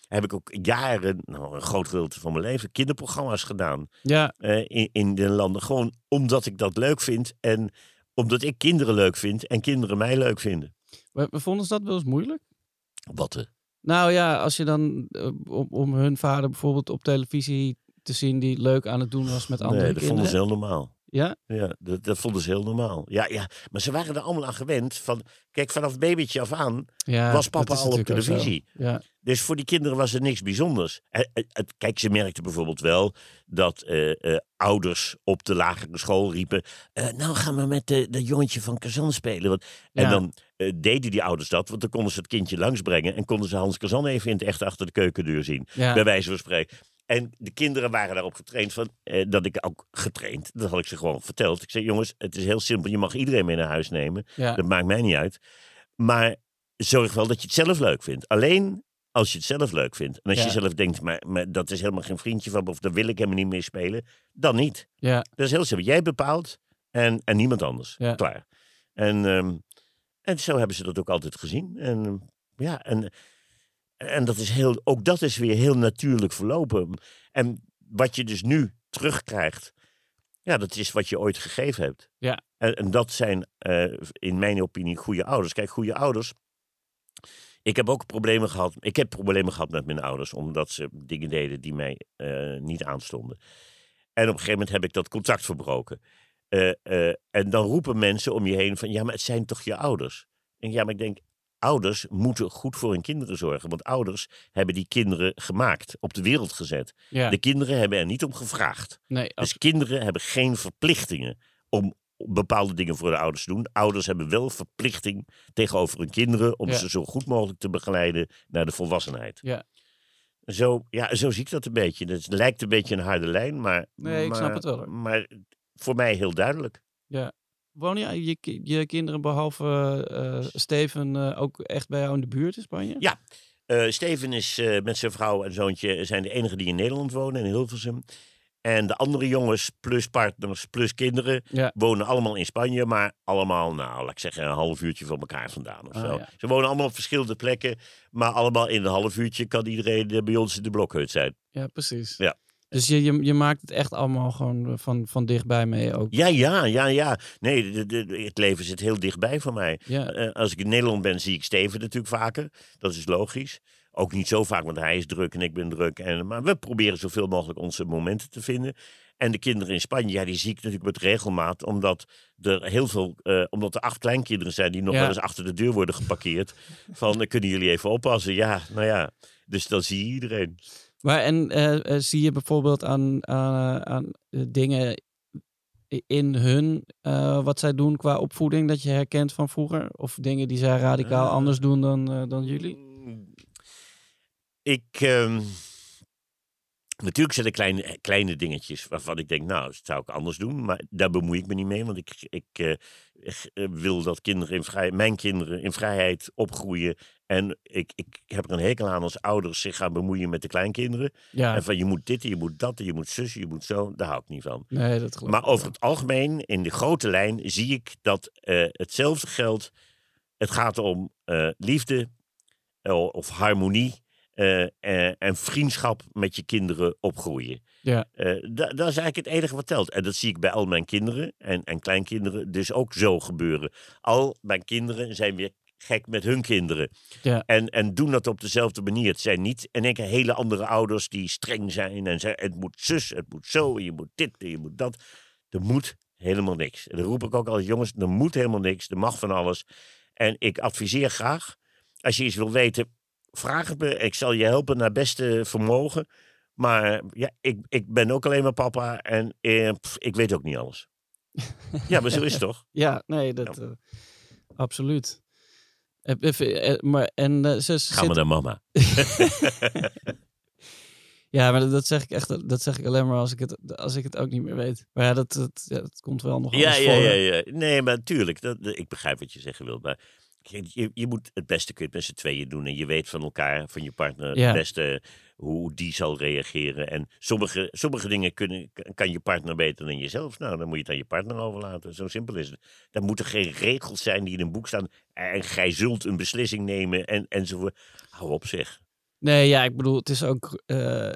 Heb ik ook jaren, nou een groot gedeelte van mijn leven, kinderprogramma's gedaan ja, eh, in, in de landen. Gewoon omdat ik dat leuk vind en omdat ik kinderen leuk vind en kinderen mij leuk vinden. we, we vonden ze dat wel eens moeilijk. Wat er. Nou ja, als je dan eh, om, om hun vader bijvoorbeeld op televisie te zien die leuk aan het doen was met andere Nee, dat vonden kinderen. ze heel normaal. Ja? Ja, dat, dat vonden ze heel normaal. Ja, ja, maar ze waren er allemaal aan gewend. Van, kijk, vanaf babytje af aan ja was papa al op televisie. Ja, Dus voor die kinderen was er niks bijzonders. En- en- kijk, ze merkten bijvoorbeeld wel dat eh, eh, ouders op de lagere school riepen... eh, nou, gaan we met de, dat jongetje van Kazan spelen. Want, En dan eh, deden die ouders dat, want dan konden ze het kindje langsbrengen... en konden ze Hans Kazan even in het echt achter de keukendeur zien. Bij wijze van spreken. En de kinderen waren daarop getraind van, eh, dat ik ook getraind, dat had ik ze gewoon verteld. Ik zei, jongens, het is heel simpel, je mag iedereen mee naar huis nemen. ja. Dat maakt mij niet uit. Maar zorg wel dat je het zelf leuk vindt. Alleen als je het zelf leuk vindt. En als Ja. je zelf denkt, maar, maar dat is helemaal geen vriendje van me... of daar wil ik helemaal niet mee spelen, dan niet. ja. Dat is heel simpel. Jij bepaalt en, en niemand anders. Ja. Klaar. En, ehm, en zo hebben ze dat ook altijd gezien. En ja, en, en dat is heel, ook dat is weer heel natuurlijk verlopen. En wat je dus nu terugkrijgt, ja, dat is wat je ooit gegeven hebt. Ja. En, en dat zijn eh, in mijn opinie goede ouders. Kijk, goede ouders. Ik heb ook problemen gehad. Ik heb problemen gehad met mijn ouders, omdat ze dingen deden die mij eh, niet aanstonden. En op een gegeven moment heb ik dat contact verbroken. Eh, en dan roepen mensen om je heen van, ja, maar het zijn toch je ouders? En ja, maar ik denk, ouders moeten goed voor hun kinderen zorgen. Want ouders hebben die kinderen gemaakt, op de wereld gezet. ja. De kinderen hebben er niet om gevraagd. Nee, Dus kinderen hebben geen verplichtingen om bepaalde dingen voor de ouders te doen. Ouders hebben wel verplichting tegenover hun kinderen om Ja. ze zo goed mogelijk te begeleiden naar de volwassenheid. Ja. Zo, ja, zo zie ik dat een beetje. Het lijkt een beetje een harde lijn, maar, Nee, ik snap het wel, hoor. Maar voor mij heel duidelijk. Wonen je, je, ki- je kinderen behalve eh, Steven eh, ook echt bij jou in de buurt in Spanje? Ja. Eh, Steven is met zijn vrouw en zoontje zijn de enigen die in Nederland wonen, in Hilversum. En de andere jongens, plus partners, plus kinderen, Ja. wonen allemaal in Spanje. Maar allemaal, nou, laat ik zeggen, een half uurtje van elkaar vandaan of Ah, zo. ja. Ze wonen allemaal op verschillende plekken. Maar allemaal in een half uurtje kan iedereen bij ons in de blokhut zijn. Ja, precies. Ja. Dus je, je, je maakt het echt allemaal gewoon eh, van, van dichtbij mee ook. Ja, ja, ja, ja. Nee, de- de- de- het leven zit heel dichtbij voor mij. Ja, Eh, als ik in Nederland ben, zie ik Steven natuurlijk vaker. Dat is logisch. Ook niet zo vaak, want hij is druk en ik ben druk. En, maar we proberen zoveel mogelijk onze momenten te vinden. En de kinderen in Spanje, ja, die zie ik natuurlijk met regelmaat. Omdat er heel veel, eh, omdat er acht kleinkinderen zijn die nog Ja. wel eens achter de deur worden geparkeerd. van, kunnen jullie even oppassen? Ja, nou ja. Dus dan zie je iedereen. Maar en eh, eh, zie je bijvoorbeeld aan, aan, aan eh, dingen i- in hun, wat zij doen qua opvoeding, dat je herkent van vroeger? Of dingen die zij radicaal anders doen dan, dan jullie? Mm, Ik. ehm, natuurlijk zijn er kleine, kleine dingetjes waarvan ik denk, nou, dat zou ik anders doen. Maar daar bemoei ik me niet mee. Want ik, ik wil dat kinderen in vrij, mijn kinderen in vrijheid opgroeien. En ik, ik heb er een hekel aan als ouders zich gaan bemoeien met de kleinkinderen. Ja, En van je moet dit, en je moet dat, en je moet zus, je moet zo. Daar hou ik niet van. nee, dat Maar over het algemeen, in de grote lijn, zie ik dat eh, hetzelfde geldt. Het gaat om eh, liefde eh, of harmonie eh, eh, en vriendschap met je kinderen opgroeien. Ja. Eh, da- dat is eigenlijk het enige wat telt. En dat zie ik bij al mijn kinderen en, en kleinkinderen dus ook zo gebeuren. Al mijn kinderen zijn weer gek met hun kinderen. Ja. En, en doen dat op dezelfde manier. Het zijn niet in één keer hele andere ouders die streng zijn en zeggen: het moet zus, het moet zo, en je moet dit, en je moet dat. Er moet helemaal niks. En dan roep ik ook altijd: jongens, er moet helemaal niks, er mag van alles. En ik adviseer graag, als je iets wil weten, vraag het me. Ik zal je helpen naar beste vermogen. Maar ja, ik, ik ben ook alleen maar papa en eh, pff, ik weet ook niet alles. Ja, maar zo is het toch? Ja, nee, dat eh, absoluut. Eh, Even, maar, en eh, ze Ga maar zit, naar mama. ja, maar dat, dat zeg ik echt, dat zeg ik alleen maar als ik het, als ik het ook niet meer weet. Maar ja, dat, dat, ja, dat komt wel nog Ja, anders ja, voor. ja, ja. Nee, maar natuurlijk. Dat, dat- ik begrijp wat je zeggen wilt. Maar je, je, je moet het beste kun je het met z'n tweeën doen. En je weet van elkaar, van je partner, Ja. het beste hoe die zal reageren. En sommige, sommige dingen kunnen, kan je partner beter dan jezelf. Nou, dan moet je het aan je partner overlaten. Zo simpel is het. Er moeten geen regels zijn die in een boek staan. En gij zult een beslissing nemen en, enzovoort. Hou op zeg. Nee, ja, ik bedoel, het is ook eh,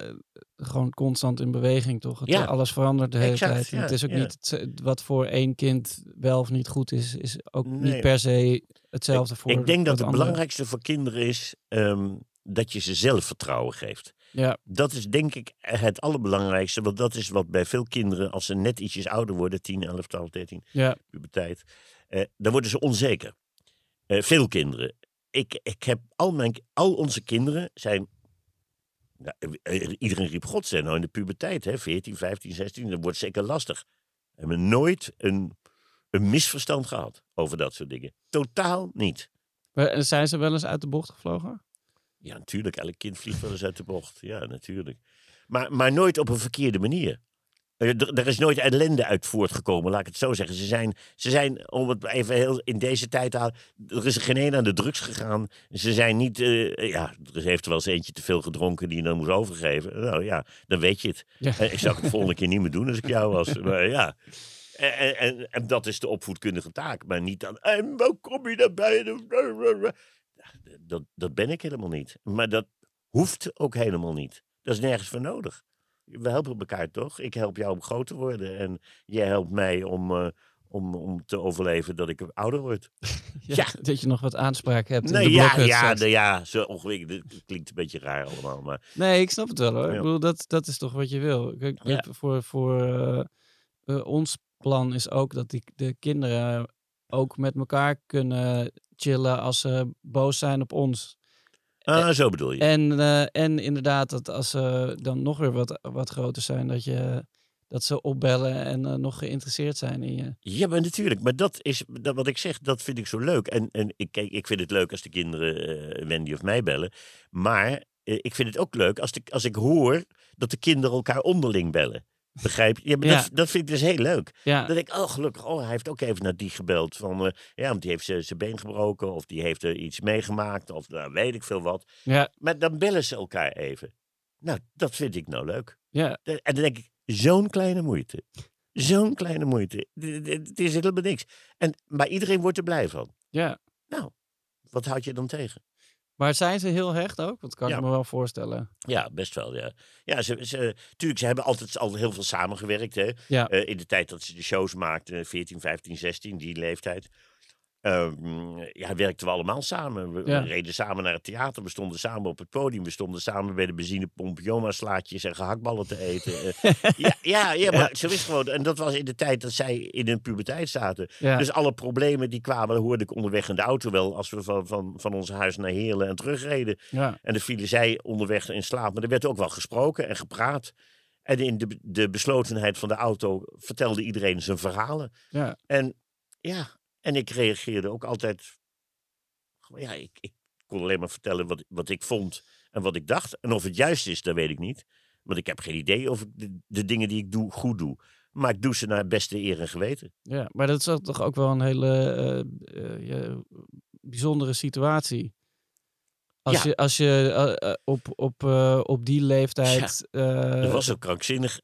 gewoon constant in beweging, toch? Het, Ja. Alles verandert de hele Exact, tijd. En het is ook ja. niet het- wat voor één kind wel of niet goed is, is ook Nee. niet per se hetzelfde voor Ik denk dat het andere. belangrijkste voor kinderen is ehm, dat je ze zelfvertrouwen geeft. Ja, Dat is denk ik het allerbelangrijkste. Want dat is wat bij veel kinderen, als ze net ietsjes ouder worden, 10, 11, 12, 13, ja, puberteit, eh, dan worden ze onzeker. Eh, veel kinderen. Ik, ik heb al, mijn, al onze kinderen zijn. Nou, eh, eh, iedereen riep God zijn nou in de puberteit, hè, 14, 15, 16, dat wordt zeker lastig. We hebben nooit een, een misverstand gehad over dat soort dingen. Totaal niet. Maar, eh, Zijn ze wel eens uit de bocht gevlogen? Ja, natuurlijk. Elk kind vliegt wel eens uit de bocht. Ja, natuurlijk. Maar, maar nooit op een verkeerde manier. Er, er is nooit ellende uit voortgekomen, laat ik het zo zeggen. Ze zijn, ze zijn om het even heel in deze tijd te er is geen een aan de drugs gegaan. Ze zijn niet, eh, ja, er heeft wel eens eentje te veel gedronken die je dan moest overgeven. Nou ja, dan weet je het. Ja. Eh, Ik zou het de volgende keer niet meer doen als ik jou was. Maar ja. En, en, en, dat is de opvoedkundige taak. Maar niet dan, en hoe kom je daarbij? Dat, dat ben ik helemaal niet. Maar dat hoeft ook helemaal niet. Dat is nergens voor nodig. We helpen elkaar toch? Ik help jou om groot te worden. En jij helpt mij om, eh, om, om te overleven dat ik ouder word. Ja, Ja. Dat je nog wat aanspraak hebt in de ja, ja, de, ja, zo ongeveer. Het klinkt een beetje raar allemaal. Maar Nee, ik snap het wel hoor. Ja. Ik bedoel, dat, dat is toch wat je wil. Kijk, Ja. het- voor, voor eh, eh, ons plan is ook dat die, de kinderen ook met elkaar kunnen chillen als ze boos zijn op ons. Ah, zo bedoel je. En, eh, en inderdaad, dat als ze dan nog weer wat, wat groter zijn, dat, je, dat ze opbellen en nog geïnteresseerd zijn in je. Ja, maar natuurlijk. Maar dat is dat, wat ik zeg, dat vind ik zo leuk. En, en ik, kijk, ik vind het leuk als de kinderen Wendy of mij bellen. Maar ik vind het ook leuk als, de, als ik hoor dat de kinderen elkaar onderling bellen. Begrijp je? Ja, maar Ja. Dat, dat vind ik dus heel leuk. Ja, Dan denk ik, oh gelukkig, oh, hij heeft ook even naar die gebeld. Van, eh, ja, want die heeft zijn been gebroken. Of die heeft er iets meegemaakt. Of nou, weet ik veel wat. ja, Maar dan bellen ze elkaar even. Nou, dat vind ik nou leuk. ja, En dan denk ik, zo'n kleine moeite. Zo'n kleine moeite. Het is helemaal niks. En, maar iedereen wordt er blij van. ja. Nou, wat houd je dan tegen? Maar zijn ze heel hecht ook? Dat kan Ja. ik me wel voorstellen. Ja, best wel, ja. Ja, ze, ze, tuurlijk, ze hebben altijd al heel veel samengewerkt. Hè? Ja. Eh, in de tijd dat ze de shows maakten, 14, 15, 16, die leeftijd. Ehm, ja, werkten we allemaal samen. We, reden samen naar het theater. We stonden samen op het podium. We stonden samen bij de benzinepomp Joma-slaatjes en gehaktballen te eten. Eh, ja, ja, ja, maar is het gewoon. En dat was in de tijd dat zij in hun puberteit zaten. Dus alle problemen die kwamen, hoorde ik onderweg in de auto wel. Als we van, van, van ons huis naar Heerlen en terugreden. ja. En dan vielen zij onderweg in slaap. Maar er werd ook wel gesproken en gepraat. En in de, de beslotenheid van de auto vertelde iedereen zijn verhalen. Ja. En ja, en ik reageerde ook altijd. Ja, ik, ik kon alleen maar vertellen wat, wat ik vond en wat ik dacht. En of het juist is, dat weet ik niet. Want ik heb geen idee of ik de, dingen die ik doe goed doe. Maar ik doe ze naar beste eer en geweten. Ja, maar dat is toch ook wel een hele eh, eh, bijzondere situatie. Als Ja. je, als je eh, eh, op, op, eh, op die leeftijd. Dat was ook krankzinnig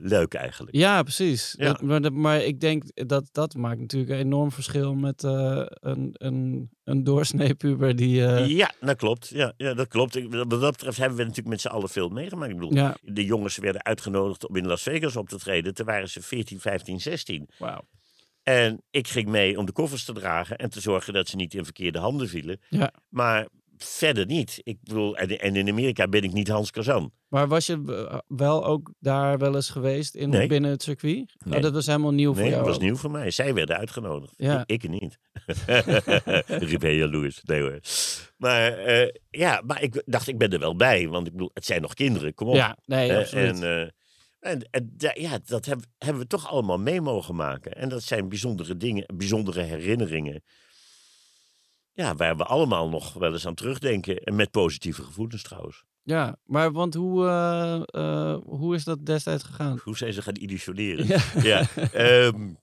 leuk eigenlijk. Ja, precies. Ja. Dat, maar, maar ik denk dat dat maakt natuurlijk een enorm verschil met een, een, een doorsnee puber die. Ja, dat klopt. Ja, ja, dat klopt. Ik- Wat dat betreft hebben we natuurlijk met z'n allen veel meegemaakt. Ik bedoel, de jongens werden uitgenodigd om in Las Vegas op te treden. Toen waren ze 14, 15, 16. wauw. En ik ging mee om de koffers te dragen en te zorgen dat ze niet in verkeerde handen vielen. Ja. Maar verder niet. Ik bedoel, en, en in Amerika ben ik niet Hans Kazan. Maar was je eh, wel ook daar wel eens geweest in, Nee. binnen het circuit? Nee. Oh, dat was helemaal nieuw voor Nee, jou. dat was nieuw voor mij. Zij werden uitgenodigd. Ja. Ik, ik niet. Riep heel jaloers. Nee hoor. Maar eh, ja, maar ik dacht, ik ben er wel bij. Want ik bedoel, het zijn nog kinderen. Kom op. Ja, nee, Eh, absoluut. en, en, ja, dat heb- hebben we toch allemaal mee mogen maken. En dat zijn bijzondere dingen, bijzondere herinneringen. Ja, waar we allemaal nog wel eens aan terugdenken. En met positieve gevoelens trouwens. ja, maar want hoe, eh, eh, hoe is dat destijds gegaan? Hoe zijn ze gaan illusioneren? Ja. Ja. ehm,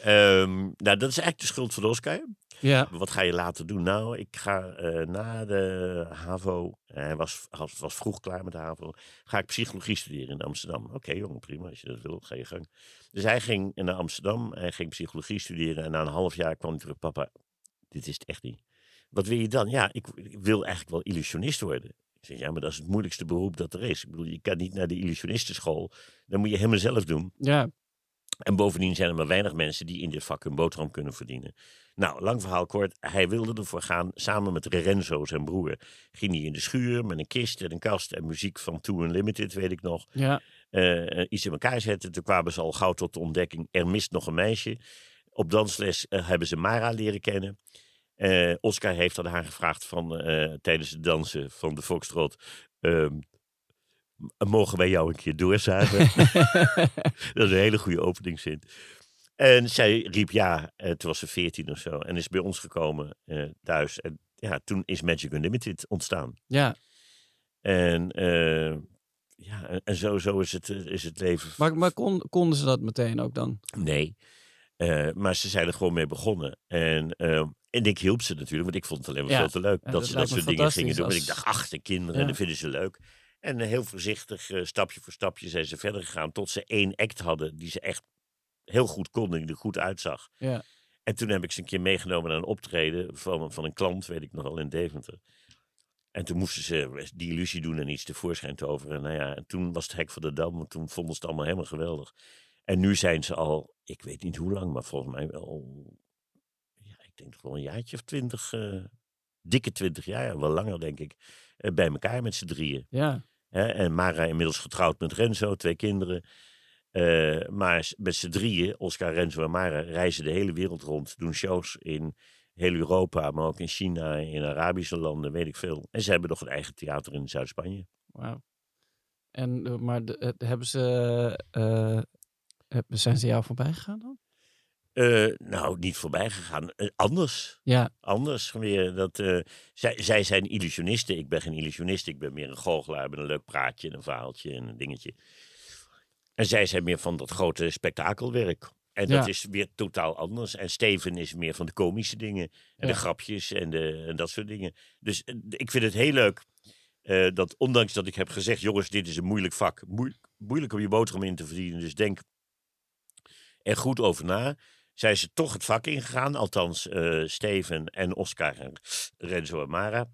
ehm, nou, dat is eigenlijk de schuld van Oscar. ja, Wat ga je later doen? Nou, ik ga eh, na de HAVO, hij was, was, was vroeg klaar met de HAVO, ga ik psychologie studeren in Amsterdam. Oké jongen, prima, als je dat wil, ga je gang. Dus hij ging naar Amsterdam, hij ging psychologie studeren en na een half jaar kwam hij terug, papa, dit is het echt niet. Wat wil je dan? Ja, ik, ik wil eigenlijk wel illusionist worden. Ik zeg, ja, maar dat is het moeilijkste beroep dat er is. Ik bedoel, je kan niet naar de illusionistenschool. Dat moet je helemaal zelf doen. ja, En bovendien zijn er maar weinig mensen die in dit vak hun boterham kunnen verdienen. Nou, lang verhaal kort. Hij wilde ervoor gaan. Samen met Renzo, zijn broer, ging hij in de schuur met een kist en een kast en muziek van Too Unlimited, weet ik nog. Ja. eh, iets in elkaar zetten. Toen kwamen ze al gauw tot de ontdekking, er mist nog een meisje. Op dansles eh, hebben ze Mara leren kennen. Eh, Oscar heeft aan haar gevraagd van, eh, tijdens het dansen van de Foxtrot... ehm, m- mogen wij jou een keer doorzagen? dat is een hele goede openingszin. En zij riep ja, eh, toen was ze veertien of zo. En is bij ons gekomen thuis. En ja, toen is Magic Unlimited ontstaan. ja. En ja, en- zo, zo is, het, is het leven. Maar, maar kon, konden ze dat meteen ook dan? Nee. Eh, maar ze zijn er gewoon mee begonnen. En, eh, en ik hielp ze natuurlijk, want ik vond het alleen maar Ja. veel te leuk. Ja, dat, dat ze dat soort dingen gingen doen. En ik dacht, ach, de kinderen, Ja. dat vinden ze leuk. En eh, heel voorzichtig, eh, stapje voor stapje, zijn ze verder gegaan. Tot ze één act hadden die ze echt heel goed konden, die er goed uitzag. Ja. En toen heb ik ze een keer meegenomen naar een optreden van, van een klant, weet ik nog wel, in Deventer. En toen moesten ze die illusie doen en iets tevoorschijn toveren. En, nou ja, en toen was het hek van de dam, want toen vonden ze het allemaal helemaal geweldig. En nu zijn ze al, ik weet niet hoe lang, maar volgens mij wel, ja, ik denk wel een jaartje of twintig, eh, dikke twintig jaar, wel langer denk ik, eh, bij elkaar met z'n drieën. Ja. En Mara inmiddels getrouwd met Renzo, twee kinderen. Eh, maar met z'n drieën, Oscar, Renzo en Mara, reizen de hele wereld rond. Doen shows in heel Europa, maar ook in China, in Arabische landen, weet ik veel. En ze hebben nog een eigen theater in Zuid-Spanje. Wauw. En, maar de- hebben ze, zijn ze jou voorbij gegaan dan? Eh, nou, niet voorbij gegaan. Eh, anders. Ja. Anders weer. Dat, eh, zij, zij zijn illusionisten. Ik ben geen illusionist. Ik ben meer een goochelaar met een leuk praatje en een verhaaltje en een dingetje. En zij zijn meer van dat grote spektakelwerk. En dat Ja. is weer totaal anders. En Steven is meer van de komische dingen. En Ja. de grapjes en, de, en dat soort dingen. Dus eh, ik vind het heel leuk. eh, dat ondanks dat ik heb gezegd, jongens, dit is een moeilijk vak. Moeilijk, moeilijk om je boterham in te verdienen. Dus denk er goed over na. Zijn ze toch het vak ingegaan. Althans, eh, Steven en Oscar en Renzo en Mara.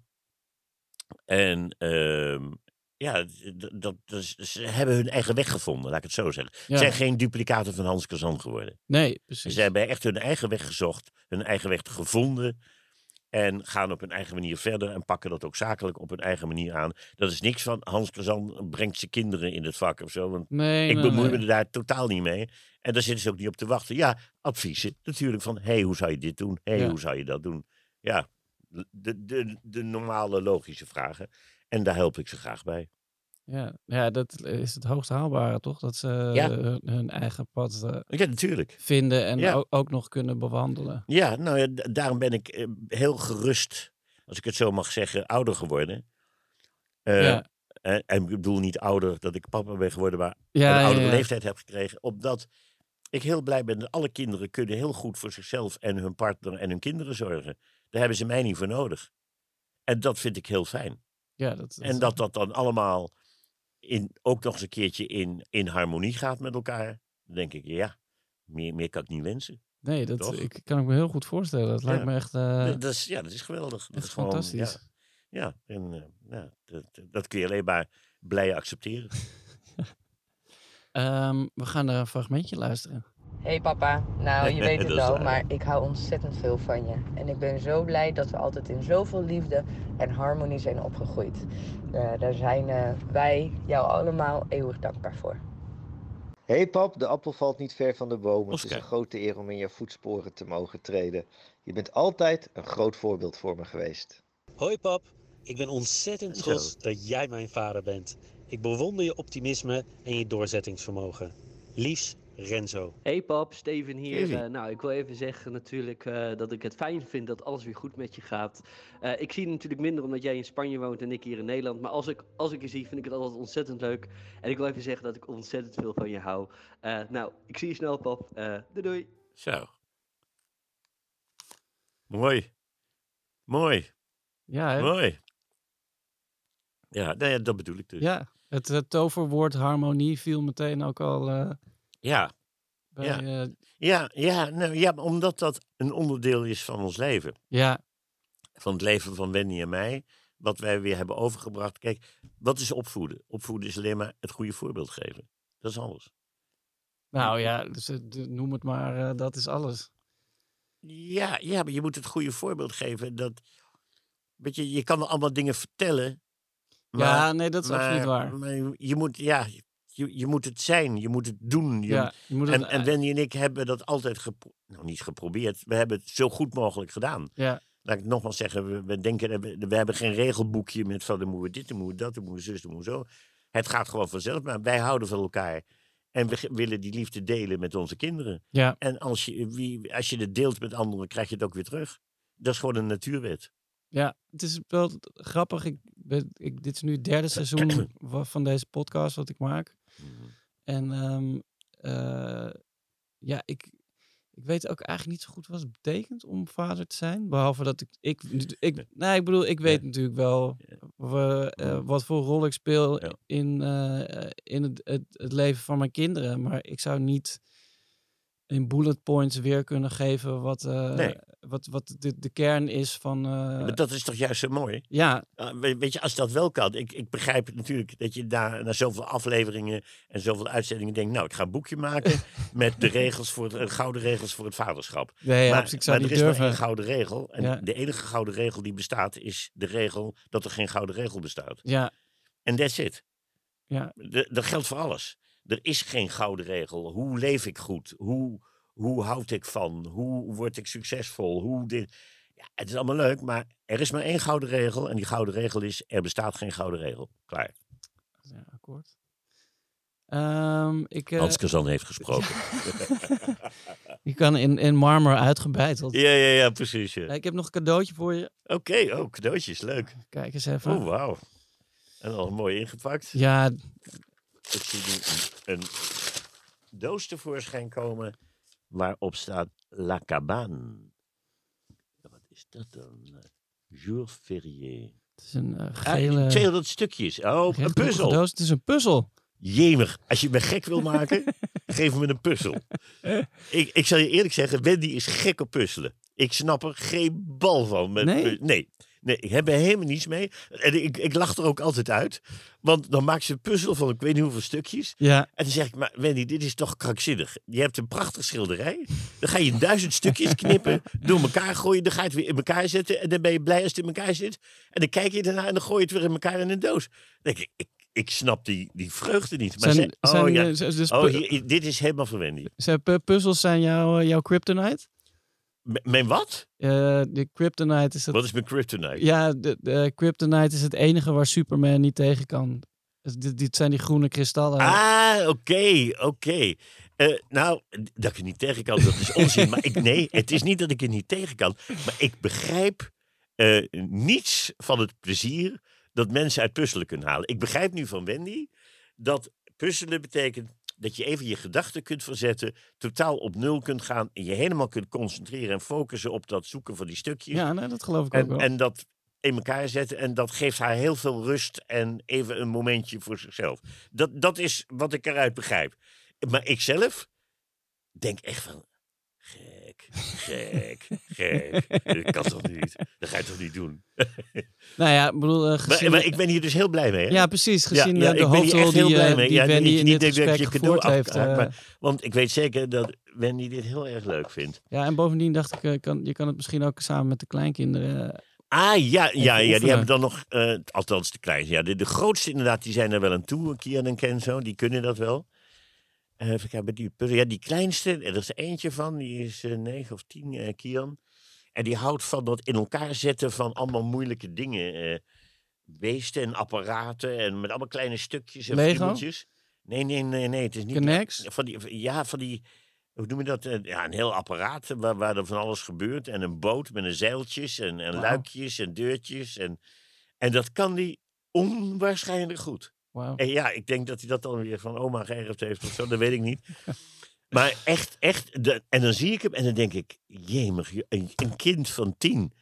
En ehm, ja, dat, dat, ze hebben hun eigen weg gevonden, laat ik het zo zeggen. Ja. Ze zijn geen duplicaten van Hans Kazan geworden. Nee, precies. Ze hebben echt hun eigen weg gezocht, hun eigen weg gevonden. En gaan op hun eigen manier verder en pakken dat ook zakelijk op hun eigen manier aan. Dat is niks van Hans Kazan brengt zijn kinderen in het vak of zo. Want Nee, ik nee, bemoei nee. me er daar totaal niet mee. En daar zitten ze ook niet op te wachten. Ja, adviezen natuurlijk van, hé, hey, hoe zou je dit doen? Hé, hey, Ja. hoe zou je dat doen? Ja, de, de, de normale logische vragen. En daar help ik ze graag bij. Ja, ja, dat is het hoogst haalbare, toch? Dat ze Ja. hun, hun eigen pad eh, Ja, natuurlijk. vinden en Ja. ook, ook nog kunnen bewandelen. Ja, nou ja, daarom ben ik eh, heel gerust, als ik het zo mag zeggen, ouder geworden. Eh, ja, en, en ik bedoel niet ouder dat ik papa ben geworden, maar een oudere leeftijd heb gekregen. Omdat ik heel blij ben dat alle kinderen kunnen heel goed voor zichzelf en hun partner en hun kinderen zorgen. Daar hebben ze mij niet voor nodig. En dat vind ik heel fijn. Ja, dat, En dat dat dan allemaal in, ook nog eens een keertje in, in harmonie gaat met elkaar. Dan denk ik, ja, meer, meer kan ik niet wensen. Nee, dat Toch? ik, kan ik me heel goed voorstellen. Dat lijkt me echt, eh, dat, dat is, ja, dat is geweldig. Dat is gewoon, fantastisch. Ja, ja, en, eh, ja dat, dat kun je alleen maar blij accepteren. Ehm, we gaan naar een fragmentje luisteren. Hey papa, nou je weet het waar. maar ik hou ontzettend veel van je. En ik ben zo blij dat we altijd in zoveel liefde en harmonie zijn opgegroeid. Eh, daar zijn eh, wij jou allemaal eeuwig dankbaar voor. Hey pap, de appel valt niet ver van de boom. Het is een grote eer om in je voetsporen te mogen treden. Je bent altijd een groot voorbeeld voor me geweest. Hoi pap, ik ben ontzettend Zo. trots dat jij mijn vader bent. Ik bewonder je optimisme en je doorzettingsvermogen. Liefs, Renzo. Hey pap, Steven hier. Eh, nou, ik wil even zeggen natuurlijk eh, dat ik het fijn vind dat alles weer goed met je gaat. Eh, ik zie je natuurlijk minder omdat jij in Spanje woont en ik hier in Nederland. Maar als ik, als ik je zie, vind ik het altijd ontzettend leuk. En ik wil even zeggen dat ik ontzettend veel van je hou. Eh, nou, ik zie je snel pap. Eh, doei doei. Zo. Mooi. Mooi. Ja, hè? Mooi. Ja, nou ja, dat bedoel ik dus. ja het eh, toverwoord harmonie viel meteen ook al eh, Ja, bij... Ja. eh, ja, ja, nou, ja omdat dat een onderdeel is van ons leven. ja, Van het leven van Wendy en mij. Wat wij weer hebben overgebracht. Kijk, wat is opvoeden? Opvoeden is alleen maar het goede voorbeeld geven. Dat is alles. Nou ja, dus, eh, noem het maar, eh, dat is alles. Ja, ja, maar je moet het goede voorbeeld geven. Dat, weet je, je kan allemaal dingen vertellen. ja, nee, dat is absoluut waar. Maar je moet, ja, je, je moet het zijn. Je moet het doen. Je, ja, je moet het, en, en Wendy en ik hebben dat altijd gepro- nou, niet geprobeerd. We hebben het zo goed mogelijk gedaan. ja, Laat ik nogmaals zeggen, we, we denken, we, we hebben geen regelboekje met van dan moeten we dit, dan moeten we dat, dan moeten we zus, dan moeten we zo. Het gaat gewoon vanzelf, maar wij houden van elkaar. En we willen die liefde delen met onze kinderen. ja, En als je, wie, als je het deelt met anderen, krijg je het ook weer terug. Dat is gewoon een natuurwet. ja. Het is wel grappig. Ik, ben, ik, dit is nu het derde seizoen van deze podcast wat ik maak. En ehm, eh, ja, ik, ik weet ook eigenlijk niet zo goed wat het betekent om vader te zijn. Behalve dat ik, ik, ik nou, ik bedoel, ik weet natuurlijk wel wa- eh, wat voor rol ik speel Ja. in, eh, in het, het, het leven van mijn kinderen. Maar ik zou niet in bullet points weer kunnen geven wat, eh, Nee. wat, wat de, de kern is van. eh, maar dat is toch juist zo mooi? ja, Ah, we- weet je, als dat wel kan. Ik, ik begrijp het natuurlijk dat je daar na zoveel afleveringen en zoveel uitzendingen denkt. Nou, ik ga een boekje maken met de regels voor het, gouden regels voor het vaderschap. nee, maar, absoluut, ik zou maar er is maar durven. één gouden regel. En Ja. de enige gouden regel die bestaat is de regel dat er geen gouden regel bestaat. Ja, En that's it. ja, De- Dat geldt voor alles. Er is geen gouden regel. Hoe leef ik goed? Hoe, hoe houd ik van? Hoe word ik succesvol? Hoe dit... ja, het is allemaal leuk, maar er is maar één gouden regel. En die gouden regel is, er bestaat geen gouden regel. Klaar. ja akkoord. Ehm, ik, eh, Hans Kazan heeft gesproken. je kan in, in marmer uitgebeiteld. ja, ja, ja, precies. ja. Ik heb nog een cadeautje voor je. Oké, oh, cadeautjes, leuk. Kijk eens even. Oh, wauw. En al mooi ingepakt. Ja, Ik zie nu een, een doos tevoorschijn komen waarop staat La Cabane. Wat is dat dan? Jour férié. het is een Ah, gele... 200 stukjes. Oh, een puzzel. doos. Het is een puzzel. Jemig, als je me gek wil maken, geef me een puzzel. Ik, ik zal je eerlijk zeggen, Wendy is gek op puzzelen. Ik snap er geen bal van. Met nee. Nee, ik heb er helemaal niets mee. En ik, ik lach er ook altijd uit. Want dan maakt ze een puzzel van ik weet niet hoeveel stukjes. Ja, En dan zeg ik, maar Wendy, dit is toch krankzinnig. Je hebt een prachtig schilderij. Dan ga je duizend stukjes knippen, door elkaar gooien. Dan ga je het weer in elkaar zetten. En dan ben je blij als het in elkaar zit. En dan kijk je daarna en dan gooi je het weer in elkaar in een doos. Dan denk ik, ik, ik snap die, die vreugde niet. Maar zijn, ze- zijn, oh ja, dus oh, hier- dit is helemaal voor Wendy. zijn pu- puzzels zijn jouw, eh, jouw kryptonite? Mijn wat? Eh, de kryptonite is het... Wat is mijn kryptonite? Ja, de, de kryptonite is het enige waar Superman niet tegen kan. Dus dit, dit zijn die groene kristallen. Ah, oké, oké. Eh, nou, dat ik er niet tegen kan, dat is onzin. maar ik, nee, het is niet dat ik er niet tegen kan. Maar ik begrijp eh, niets van het plezier dat mensen uit puzzelen kunnen halen. Ik begrijp nu van Wendy dat puzzelen betekent dat je even je gedachten kunt verzetten, totaal op nul kunt gaan en je helemaal kunt concentreren en focussen op dat zoeken van die stukjes. Ja, nee, dat geloof ik ook En, wel. en dat in elkaar zetten. En dat geeft haar heel veel rust en even een momentje voor zichzelf. Dat, dat is wat ik eruit begrijp. Maar ik zelf denk echt van... Gek, gek. Dat kan toch niet? Dat ga je toch niet doen? nou ja, ik bedoel, eh, Maar, gezien... maar ik ben hier dus heel blij mee. Hè? ja, precies. Ja, Gezien ja, eh, de ik hoofdrol heel die, blij mee. die Ja, Wendy niet- in niet dit dat ik je gevoerd heeft. eh, maar- Want ik weet zeker dat Wendy dit heel erg leuk vindt. Ja, en bovendien dacht ik, eh, kan, je kan het misschien ook samen met de kleinkinderen... Ah, ja, ja, ja die hebben dan nog, althans de kleine. Ja, de, de grootste inderdaad, die zijn er wel aan toe. Kian en Kenzo, die kunnen dat wel. Eh, even kijken, die, ja, die kleinste, er is eentje van, die is eh, negen of tien, eh, Kian. En die houdt van dat in elkaar zetten van allemaal moeilijke dingen. eh, beesten en apparaten en met allemaal kleine stukjes en Lego? friemeltjes. Nee, nee, nee, nee, het is niet... Connects? Van die, ja, van die, hoe noem je dat? Eh, Ja, een heel apparaat waar, waar er van alles gebeurt. En een boot met een zeiltjes en, en luikjes en deurtjes. En, en dat kan die onwaarschijnlijk goed. En ja, ik denk dat hij dat dan weer van oma geërfd heeft of zo, dat weet ik niet. Maar echt, echt. De, en dan zie ik hem en dan denk ik, jemig, je- een, een kind van tien.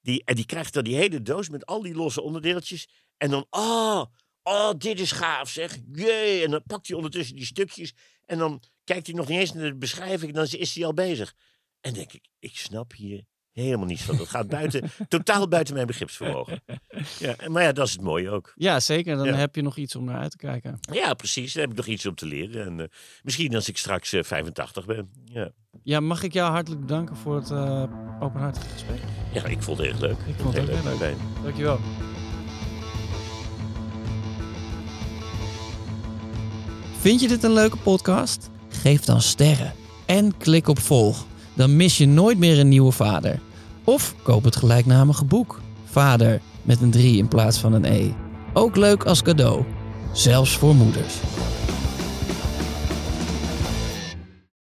Die, en die krijgt dan die hele doos met al die losse onderdeeltjes. En dan, oh, oh, dit is gaaf zeg. Jee. En dan pakt hij ondertussen die stukjes. En dan kijkt hij nog niet eens naar de beschrijving. En dan is hij al bezig. En denk ik, ik snap hier Helemaal niets van. Dat gaat buiten, totaal buiten mijn begripsvermogen. Ja, maar ja, dat is het mooie ook. Ja, zeker. Dan Ja. heb je nog iets om naar uit te kijken. Ja, precies. Daar heb ik nog iets om te leren. En eh, misschien als ik straks eh, 85 ben. Ja. Ja, mag ik jou hartelijk bedanken voor het eh, openhartige gesprek. ja, ik vond het erg leuk. Ik vond het heel leuk. Fijn. Dankjewel. Vind je dit een leuke podcast? Geef dan sterren en klik op volg. Dan mis je nooit meer een nieuwe vader. Of koop het gelijknamige boek. Vader met een 3 in plaats van een E. Ook leuk als cadeau. Zelfs voor moeders.